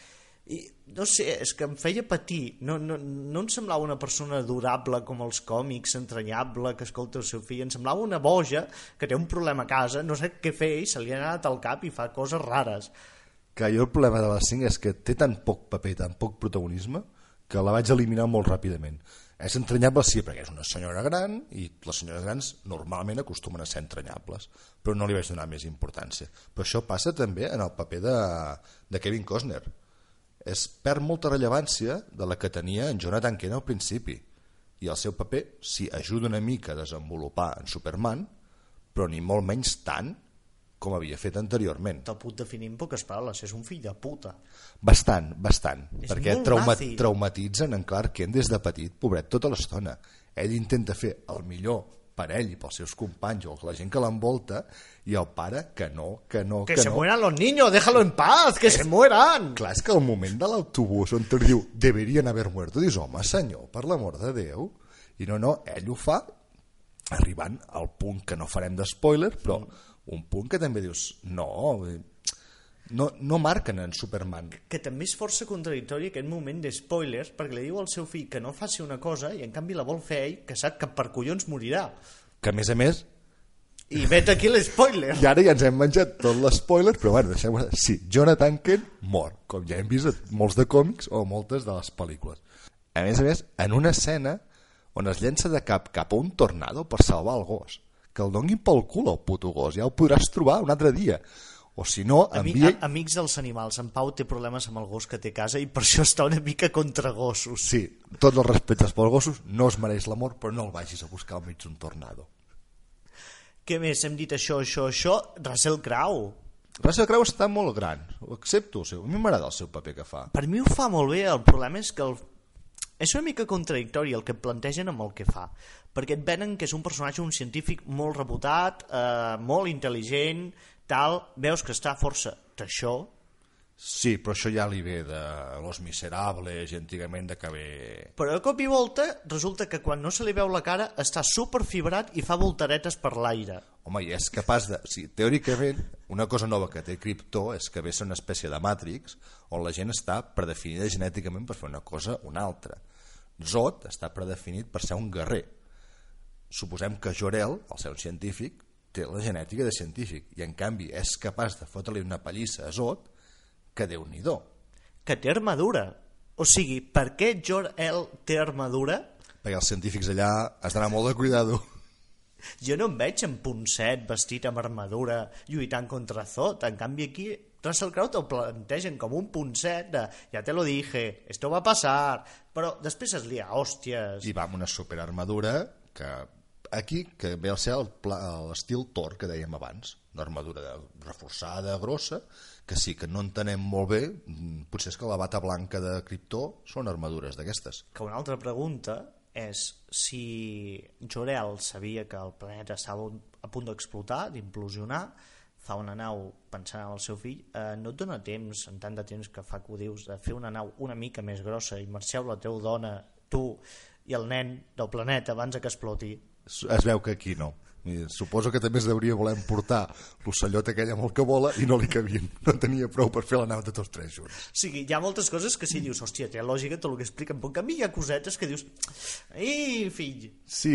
i no sé, és que em feia patir no, no, no em semblava una persona adorable com els còmics, entranyable que escolta el seu fill, em semblava una boja que té un problema a casa, no sé què fer i se li ha anat al cap i fa coses rares Que jo el problema de la 5 és que té tan poc paper, tan poc protagonisme, que la vaig eliminar molt ràpidament. És entranyable, sí, perquè és una senyora gran i les senyores grans normalment acostumen a ser entranyables, però no li vaig donar més importància. Però això passa també en el paper de, de Kevin Costner. Es perd molta rellevància de la que tenia en Jonathan Kent al principi, i el seu paper s'hi ajuda una mica a desenvolupar en Superman, però ni molt menys tant com havia fet anteriorment. te'l puc definir en poques paraules, és un fill de puta Bastant, bastant. És perquè trauma nazi. traumatitzen en Clark Kent des de petit, pobret, tota l'estona. Ell intenta fer el millor per ell i pels seus companys o la gent que l'envolta i el pare que no, que no, Que, que, se no. mueran los niños, déjalo en paz, que se mueran. Clar, és que al moment de l'autobús on li diu deberien haver muerto, dius, home senyor, per l'amor de Déu. I no, no, ell ho fa arribant al punt que no farem de spoiler, però un punt que també dius, no, eh, no, no marquen en Superman. Que també és força contradictori aquest moment de spoilers, perquè li diu al seu fill que no faci una cosa i en canvi la vol fer ell, que sap que per collons morirà. Que a més a més I vet aquí l'espoiler. I ara ja ens hem menjat tot l'espoiler, però bueno, deixem Sí, Jonathan Kent mor, com ja hem vist a molts de còmics o moltes de les pel·lícules. A més a més, en una escena on es llença de cap cap a un tornado per salvar el gos. Que el donguin pel cul al puto gos, ja el podràs trobar un altre dia. O si no, envia... a- Amics dels animals, en Pau té problemes amb el gos que té a casa i per això està una mica contra gossos. Sí, tots els respectes pels gossos, no es mereix l'amor, però no el vagis a buscar al mig d'un tornado. Què més? Hem dit això, això, això. Russell Crowe. Russell Crowe està molt gran, ho accepto, o sigui, a mi m'agrada el seu paper que fa. Per mi ho fa molt bé, el problema és que el... és una mica contradictori el que plantegen amb el que fa, perquè et venen que és un personatge, un científic molt reputat, eh, molt intel·ligent, tal, veus que està força d'això, Sí, però això ja li ve de Los Miserables i antigament de que ve... però de cop i volta resulta que quan no se li veu la cara està superfibrat i fa voltaretes per l'aire. Home, i és capaç de... Sí, teòricament, una cosa nova que té Krypto és que ve ser una espècie de Matrix on la gent està predefinida genèticament per fer una cosa o una altra. Zod està predefinit per ser un guerrer. Suposem que Jorel, el seu científic, té la genètica de científic i en canvi és capaç de fotre-li una pallissa a Zod que déu-n'hi-do. Que té armadura. O sigui, per què Jor-El té armadura? Perquè els científics allà has d'anar molt de cuidado. Jo no em veig en Ponset vestit amb armadura lluitant contra Zod. En canvi aquí Russell Crowe te'l plantegen com un Ponset de ja te lo dije, esto va a pasar, però després es lia hòsties. I va amb una superarmadura que aquí que ve a ser l'estil Thor que dèiem abans, una armadura reforçada, grossa, que sí que no entenem molt bé, mm, potser és que la bata blanca de Krypto són armadures d'aquestes. Que una altra pregunta és si Jor-El sabia que el planeta estava a punt d'explotar, d'implosionar, fa una nau pensant en el seu fill, eh, no et dona temps, en tant de temps que fa que ho dius, de fer una nau una mica més grossa i marxeu la teva dona, tu i el nen del planeta abans que exploti. Es veu que aquí no. I suposo que també es deuria voler emportar l'ocellot aquell amb el que vola i no li cabien. No tenia prou per fer la nau de tots tres junts. O sigui, hi ha moltes coses que sí dius, hòstia, té lògica tot el que però en canvi hi ha cosetes que dius, ei, fill, Sí,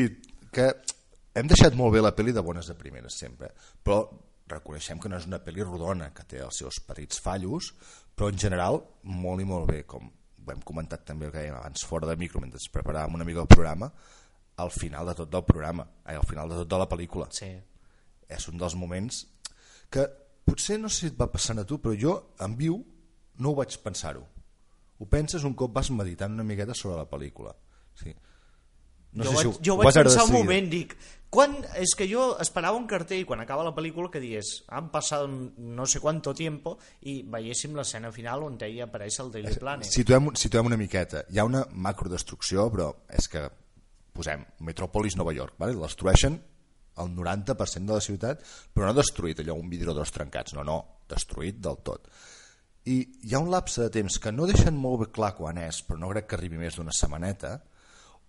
que hem deixat molt bé la pel·li de bones de primeres sempre, però reconeixem que no és una pel·li rodona, que té els seus petits fallos, però en general molt i molt bé, com ho hem comentat també el que dèiem abans fora de micro, mentre preparàvem una mica el programa, al final de tot del programa, ai, al final de tot de la pel·lícula. sí, És un dels moments que potser no sé si et va passant a tu, però jo en viu no ho vaig pensar-ho. Ho penses un cop vas meditant una miqueta sobre la pel·lícula. Sí. No jo sé si vaig, ho- jo ho vaig pensar un moment, dic, quan, és que jo esperava un cartell quan acaba la pel·lícula que digués han passat no sé quanto tiempo i veiéssim l'escena final on ella apareix el Daily Planet. Situem, situem una miqueta. Hi ha una macrodestrucció, però és que posem Metropolis Nova York, vale? destrueixen el 90% de la ciutat, però no destruït allò, un vidre o dos trencats, no, no, destruït del tot. I hi ha un lapse de temps que no deixen molt clar quan és, però no crec que arribi més d'una setmaneta,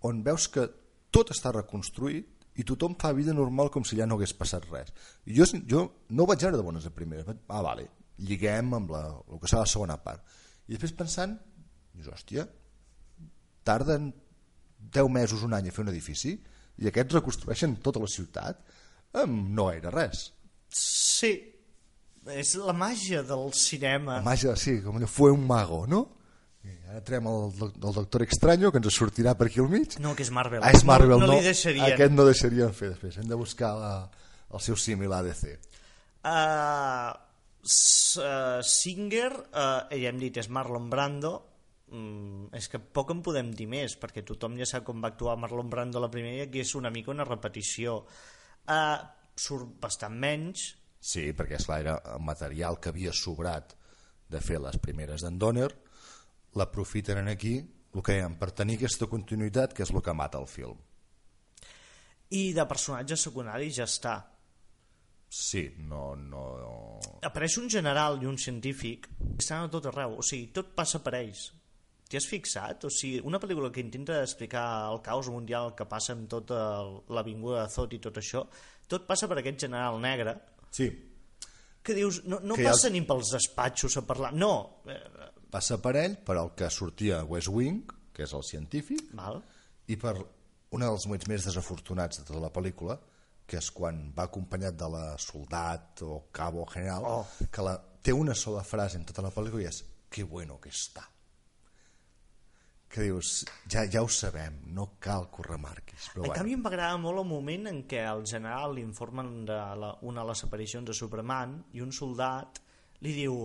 on veus que tot està reconstruït i tothom fa vida normal com si ja no hagués passat res. I jo, jo no ho vaig veure de bones a primeres. Ah, vale, lliguem amb la, el que serà la segona part. I després pensant, dius, hòstia, tarden 10 mesos, un any a fer un edifici i aquests reconstrueixen tota la ciutat amb no gaire res. Sí, és la màgia del cinema. La màgia, sí, com allò, fue un mago, no? I ara trem el, el Doctor Extraño, que ens sortirà per aquí al mig. No, que és Marvel. Ah, és Marvel, no. no, no deixarien. Aquest no deixarien fer després. Hem de buscar la, el seu símil ADC. Uh, S- uh, Singer, uh, ja hem dit, és Marlon Brando, mm, és que poc en podem dir més, perquè tothom ja sap com va actuar Marlon Brando la primera i aquí és una mica una repetició. Uh, surt bastant menys, Sí, perquè esclar, era el material que havia sobrat de fer les primeres d'en Donner, l'aprofiten aquí, el que dèiem, per tenir aquesta continuïtat, que és el que mata el film. i de personatges secundaris ja està. Sí, no... no... Apareix un general i un científic, estan a tot arreu, o sigui, tot passa per ells. T'hi has fixat? O sigui, una pel·lícula que intenta explicar el caos mundial que passa amb tota l'avinguda de Zod i tot això, tot passa per aquest general negre, Sí, que dius, no, no Que passa els- ni pels despatxos a parlar, no, passa per ell, per el que sortia West Wing, que és el científic, val? i per un dels moments més desafortunats de tota la pel·lícula, que és quan va acompanyat de la soldat o cabo general, Oh. que la, té una sola frase en tota la pel·lícula i és «Qué bueno que està». Que dius, ja, ja ho sabem, no cal que ho remarquis. Però En bueno, canvi em va agradar molt el moment en què el general li informen de la, una de les aparicions de Superman i un soldat li diu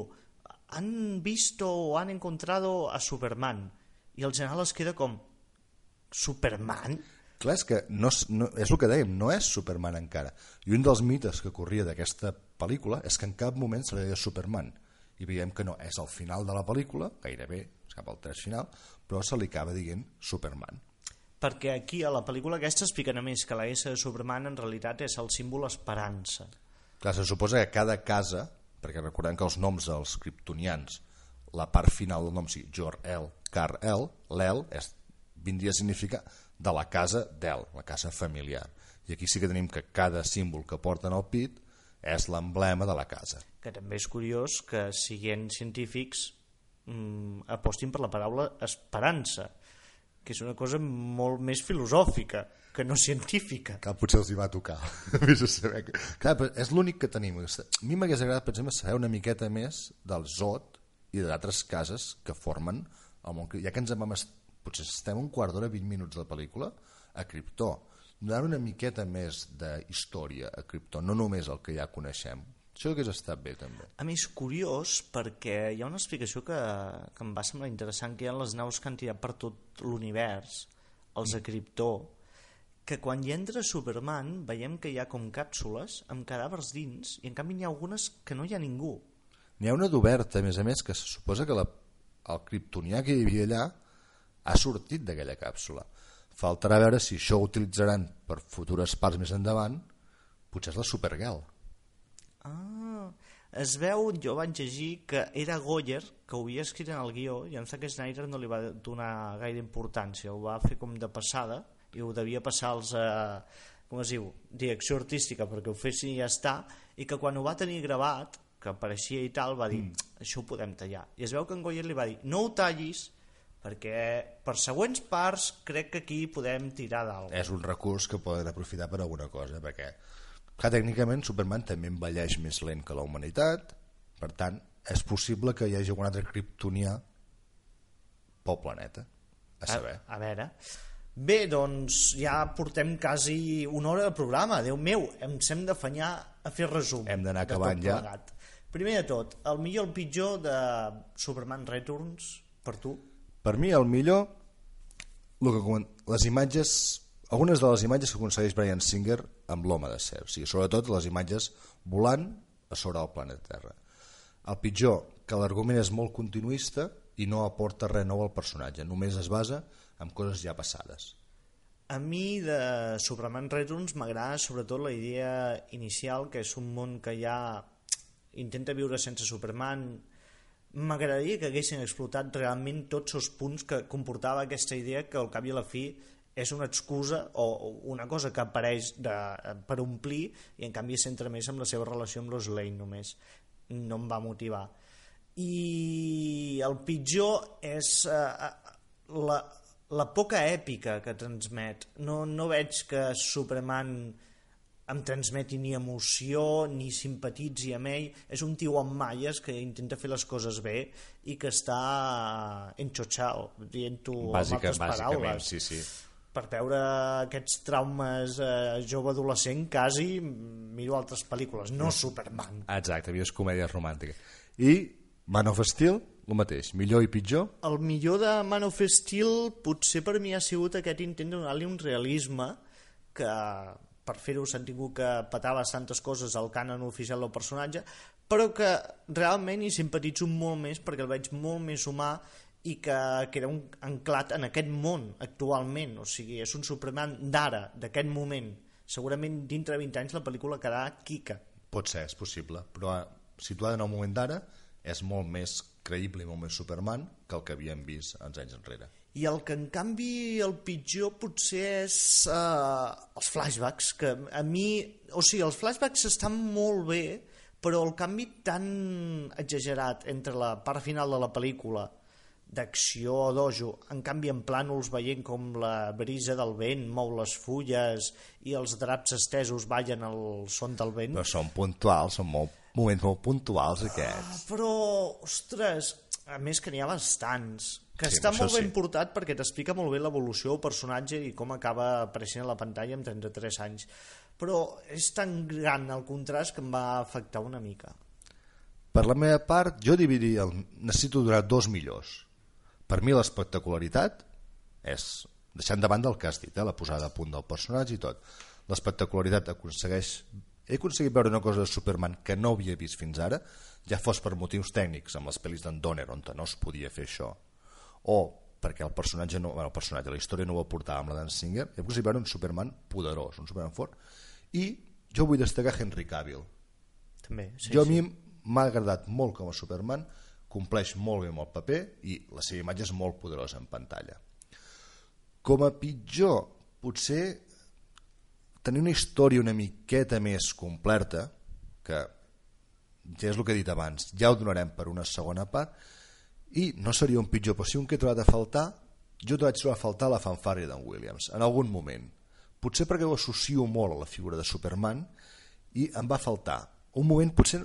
han visto o han encontrado a Superman i el general es queda com Superman? Clar, és que no, no, és el que dèiem, no és Superman encara. I un dels mites que corria d'aquesta pel·lícula és que en cap moment se li deia Superman. I veiem que no, és al final de la pel·lícula, gairebé, és cap al tres final, però se li acaba dient Superman. Perquè aquí a la pel·lícula aquesta expliquen a més que la S de Superman en realitat és el símbol esperança. Clar, se suposa que cada casa, perquè recordem que els noms dels kryptonians, la part final del nom, sí, Jor-El, Kar-El, l'El, vindria a significar de la casa d'El, la casa familiar. I aquí sí que tenim que cada símbol que porten al pit és l'emblema de la casa. Que també és curiós que siguent científics mm, apostin per la paraula esperança, que és una cosa molt més filosòfica que no científica. que potser els hi va tocar. Clar, és l'únic que tenim a mi m'hagués agradat per exemple saber una miqueta més del Zod i d'altres cases que formen el món. Ja que ens hem est... potser estem un quart d'hora, 20 minuts de pel·lícula, a Krypto. Donar una miqueta més de història a Krypto, no només el que ja coneixem. Això hauria estat bé, també. A més, curiós, perquè hi ha una explicació que, que em va semblar interessant, que hi ha les naus que han tirat per tot l'univers, els Krypto, que quan hi entra Superman veiem que hi ha com càpsules amb cadàvers dins i en canvi n'hi ha algunes que no hi ha ningú. N'hi ha una d'oberta, a més a més, que se suposa que la, el criptonià que hi havia allà ha sortit d'aquella càpsula. Faltarà veure si això ho utilitzaran per futures parts més endavant, potser és la Supergirl. Ah, es veu, jo vaig llegir que era Goyer que ho havia escrit en el guió i en Zack Snyder no li va donar gaire importància, ho va fer com de passada i ho devia passar als, eh, com es diu, direcció artística perquè ho fessin i ja està, i que quan ho va tenir gravat, que apareixia i tal, va dir, mm. això ho podem tallar. I es veu que en Goyer li va dir, no ho tallis, perquè per següents parts crec que aquí podem tirar d'algú. És un recurs que poden aprofitar per alguna cosa, perquè clar, tècnicament Superman també envelleix més lent que la humanitat, per tant, és possible que hi hagi algun altre criptonià pel planeta, a saber. A, a veure... Bé, doncs ja portem quasi una hora de programa. Déu meu, ens hem d'afanyar a fer resum. Hem d'anar acabant ja. plegat. Primer de tot, el millor el pitjor de Superman Returns, per tu? Per mi el millor el que, les imatges algunes de les imatges que aconsegueix Brian Singer amb l'home de ser, o sigui, sobretot les imatges volant a sobre del planeta Terra. El pitjor, que l'argument és molt continuista i no aporta res nou al personatge, només es basa en coses ja passades. A mi de Superman Returns m'agrada sobretot la idea inicial, que és un món que ja intenta viure sense Superman. M'agradaria que haguessin explotat realment tots els punts que comportava aquesta idea que al cap i a la fi és una excusa o una cosa que apareix de, per omplir i en canvi es centra més amb la seva relació amb Lois Lane només. No em va motivar. I el pitjor és eh, la, la poca èpica que transmet. No, no veig que Superman em transmeti ni emoció ni simpatitzi amb ell. És un tio amb malles que intenta fer les coses bé i que està enxotxau dient-ho amb altres paraules. sí, sí. Per veure aquests traumes eh, jove adolescent quasi miro altres pel·lícules, no Superman. Exacte, havies comèdies romàntiques. I Man of Steel, el mateix, millor i pitjor, el millor de Man of Steel potser per mi ha sigut aquest intent de donar-li un realisme que per fer-ho s'han tingut que petar bastantes coses al cànon oficial del personatge però que realment hi simpatitzo molt més perquè el veig molt més humà i que queda un anclat en aquest món actualment, o sigui, és un Superman d'ara, d'aquest moment. Segurament dintre de 20 anys la pel·lícula quedarà quica. Pot ser, és possible, però eh, situada en el moment d'ara és molt més creïble i molt més Superman que el que havíem vist uns anys enrere. I el que en canvi el pitjor potser és uh, els flashbacks, que a mi... O sigui, els flashbacks estan molt bé, però el canvi tan exagerat entre la part final de la pel·lícula d'acció o dojo, en canvi en plànols veient com la brisa del vent mou les fulles i els draps estesos ballen al son del vent Però són puntuals, són molt, moments molt puntuals aquests. però, ostres, a més que n'hi ha bastants que Sí, està molt ben sí. portat perquè t'explica molt bé l'evolució del personatge i com acaba apareixent a la pantalla amb 33 anys però és tan gran el contrast que em va afectar una mica Per la meva part, jo dividiria, el, necessito donar dos millors. Per mi l'espectacularitat és, deixant de banda el que has dit, eh, la posada a punt del personatge i tot, l'espectacularitat aconsegueix... He aconseguit veure una cosa de Superman que no havia vist fins ara, ja fos per motius tècnics, amb les pel·lis d'en Donner, on no es podia fer això, o perquè el personatge, no, bueno, el personatge, la història no ho aportava amb la d'en Singer, he aconseguit veure un Superman poderós, un Superman fort, i jo vull destacar Henry Cavill, també, sí, jo a sí. mi m'ha agradat molt com a Superman, compleix molt bé amb el paper i la seva imatge és molt poderosa en pantalla. Com a pitjor, potser tenir una història una miqueta més completa, que ja és el que he dit abans, ja ho donarem per una segona part, i no seria un pitjor, però si un que he trobat a faltar, jo vaig trobar a faltar la fanfària d'en Williams, en algun moment. Potser perquè ho associo molt a la figura de Superman i em va faltar un moment, potser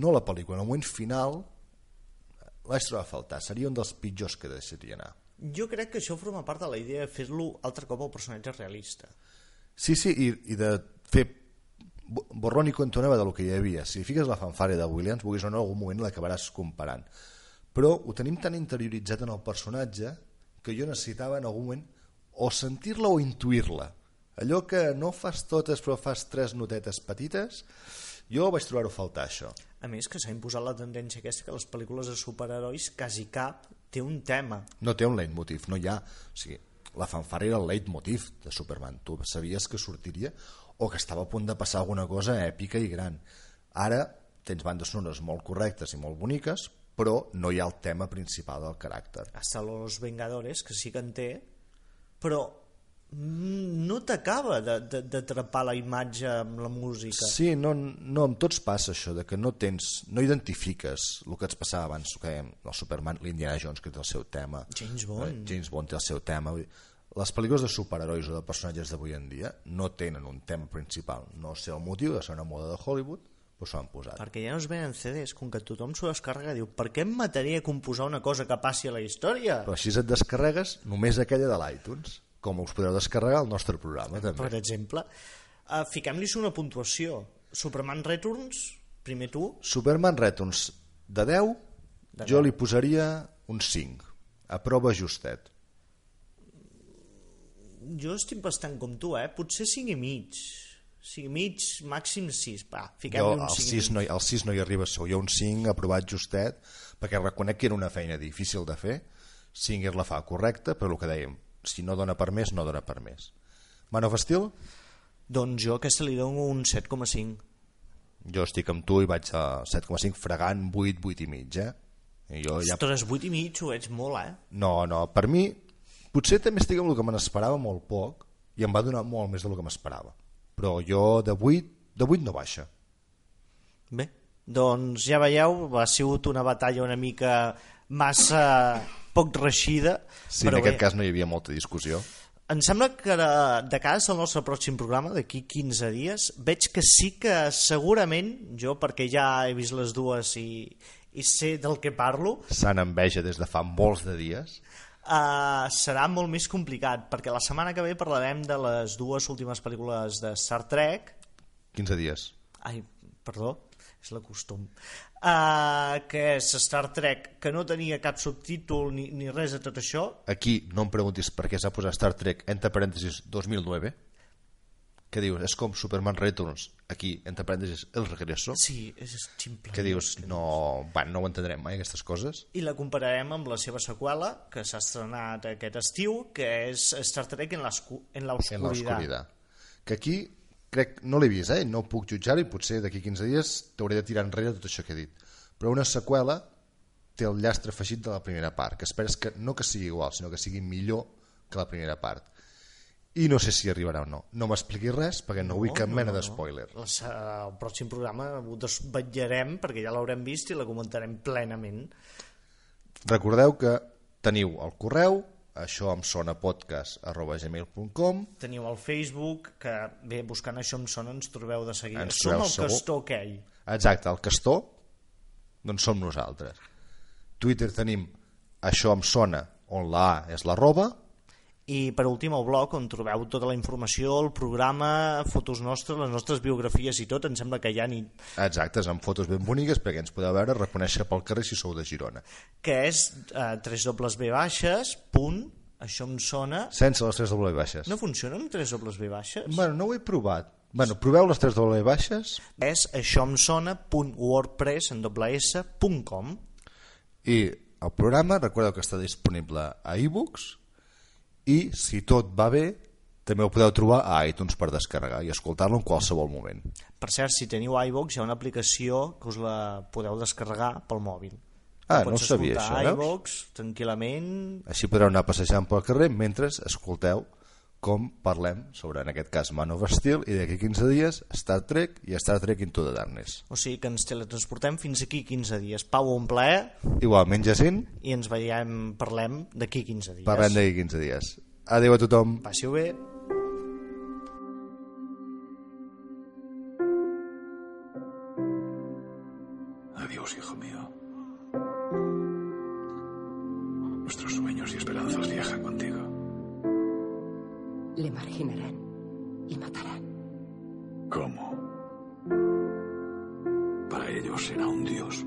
no la pel·lícula, en el moment final vaig trobar a faltar. Seria un dels pitjors que deixaria anar. Jo crec que això forma part de la idea de fer-lo altre cop el personatge realista. Sí, sí, i, i de fer bo- borrón i cuenta nueva del que hi havia. Si fiques la fanfària de Williams, vulguis o no, en algun moment l'acabaràs comparant. Però ho tenim tan interioritzat en el personatge que jo necessitava en algun moment o sentir-la o intuir-la. Allò que no fas totes però fas tres notetes petites, jo vaig trobar-ho a faltar, això. A més, que s'ha imposat la tendència aquesta que les pel·lícules de superherois quasi cap té un tema. No té un leitmotiv, no hi ha... O sigui, la fanfària era el leitmotiv de Superman. Tu sabies que sortiria o que estava a punt de passar alguna cosa èpica i gran. Ara tens bandes sonores molt correctes i molt boniques, però no hi ha el tema principal del caràcter. Hasta los Vengadores, que sí que en té, però no t'acaba d'atrapar la imatge amb la música. Sí, no, no, amb tots passa això, de que no tens, no identifiques el que et passava abans, que el Superman, l'Indiana Jones, que té el seu tema. James Bond. Eh, James Bond té el seu tema. Les pel·lícules de superherois o de personatges d'avui en dia no tenen un tema principal. No sé el motiu, de ser una moda de Hollywood, però s'ho han posat. Perquè ja no es venen CDs, com que tothom s'ho descarrega, diu, per què em mataria a composar una cosa que passi a la història? Però així et descarregues només aquella de l'iTunes, com us podeu descarregar el nostre programa, també. Per exemple, uh, fiquem-li una puntuació. Superman Returns, primer tu, Superman Returns de 10, De jo 10. li posaria un 5. A prova justet. jo estic bastant com tu, eh? Potser 5 i mig. 5 i mig, màxim 6. Va, fiquem-li Jo un al 5 i 6, mig. no, al 6 no hi arriba segur. Jo un 5 aprovat justet, perquè reconec que era una feina difícil de fer. 5 la fa correcta, però el que dèiem, si no dona per més, no dona per més. Man of Steel, Doncs jo aquesta li dono un 7,5. jo estic amb tu i vaig a 7,5 fregant 8, 8 i mig, eh? I jo ja... Ostres, 8 i mig ho ets molt, eh? No, no, per mi potser també estic amb el que me n'esperava molt poc i em va donar molt més del que m'esperava. Però jo de 8, de 8 no baixa. Bé, doncs ja veieu, ha sigut una batalla una mica massa poc reixida, Sí, però en aquest bé, cas no hi havia molta discussió. em sembla que de, de cas al nostre pròxim programa, d'aquí 15 dies, veig que sí que segurament, jo perquè ja he vist les dues i, i sé del que parlo, Sant enveja des de fa molts de dies. uh, serà molt més complicat, perquè la setmana que ve parlarem de les dues últimes pel·lícules de Star Trek, 15 dies. ai, perdó, és la costum, uh, que és Star Trek, que no tenia cap subtítol ni, ni res de tot això, Aquí no em preguntis per què s'ha posat Star Trek entre parèntesis 2009. Què dius? És com Superman Returns, aquí, entre parèntesis, El Regreso. sí, és ximple. Què dius? No, bueno, no ho entendrem mai, aquestes coses. I la compararem amb la seva seqüela, que s'ha estrenat aquest estiu, que és Star Trek en l'oscu- en En l'oscuridad. Que aquí, crec, no l'he vist, eh? no puc jutjar i potser d'aquí 15 dies t'hauré de tirar enrere tot això que he dit. Però una seqüela té el llastre afegit de la primera part, que esperes que no que sigui igual, sinó que sigui millor que la primera part. I no sé si arribarà o no. No m'expliquis res perquè no, vull cap mena de spoiler. Les, uh, el pròxim programa ho desvetllarem perquè ja l'haurem vist i la comentarem plenament. Recordeu que teniu el correu, això em sona podcast arroba gmail.com Teniu el Facebook, que bé, buscant això em sona, ens trobeu de seguida. Ens Som el segur. castor aquell. Exacte, el castor, doncs som nosaltres. Twitter tenim això em sona, on la A és l'arroba, I per últim el blog on trobeu tota la informació, el programa, fotos nostres, les nostres biografies i tot, em sembla que hi ha ni... exactes, amb fotos ben boniques perquè ens podeu veure, reconèixer pel carrer si sou de Girona. que és eh, 3W baixes, punt, això em sona... Sense les 3 W baixes. No funciona amb 3W baixes? Bueno, no ho he provat. Bueno, proveu les 3 W baixes És això em sona, punt wordpress, en doble S, punt com. i el programa, recordeu que està disponible a e-books i si tot va bé també ho podeu trobar a iTunes per descarregar i escoltar-lo en qualsevol moment. Per cert, si teniu iVox, hi ha una aplicació que us la podeu descarregar pel mòbil. Ah, Pots no ho sabia, això, veus? iVox, tranquil·lament, Així podreu anar passejant pel carrer mentre escolteu com parlem sobre, en aquest cas, Man of Steel i d'aquí 15 dies Star Trek i Star Trek Into the Darkness. o sigui que ens teletransportem fins aquí 15 dies. Pau, un plaer, Igualment, Jacint, i ens veiem, parlem d'aquí 15 dies. parlem d'aquí 15 dies. Adéu a tothom. Passi-ho bé. Adiós, hijo mío. Le marginarán y matarán. ¿Cómo? Para ellos será un dios.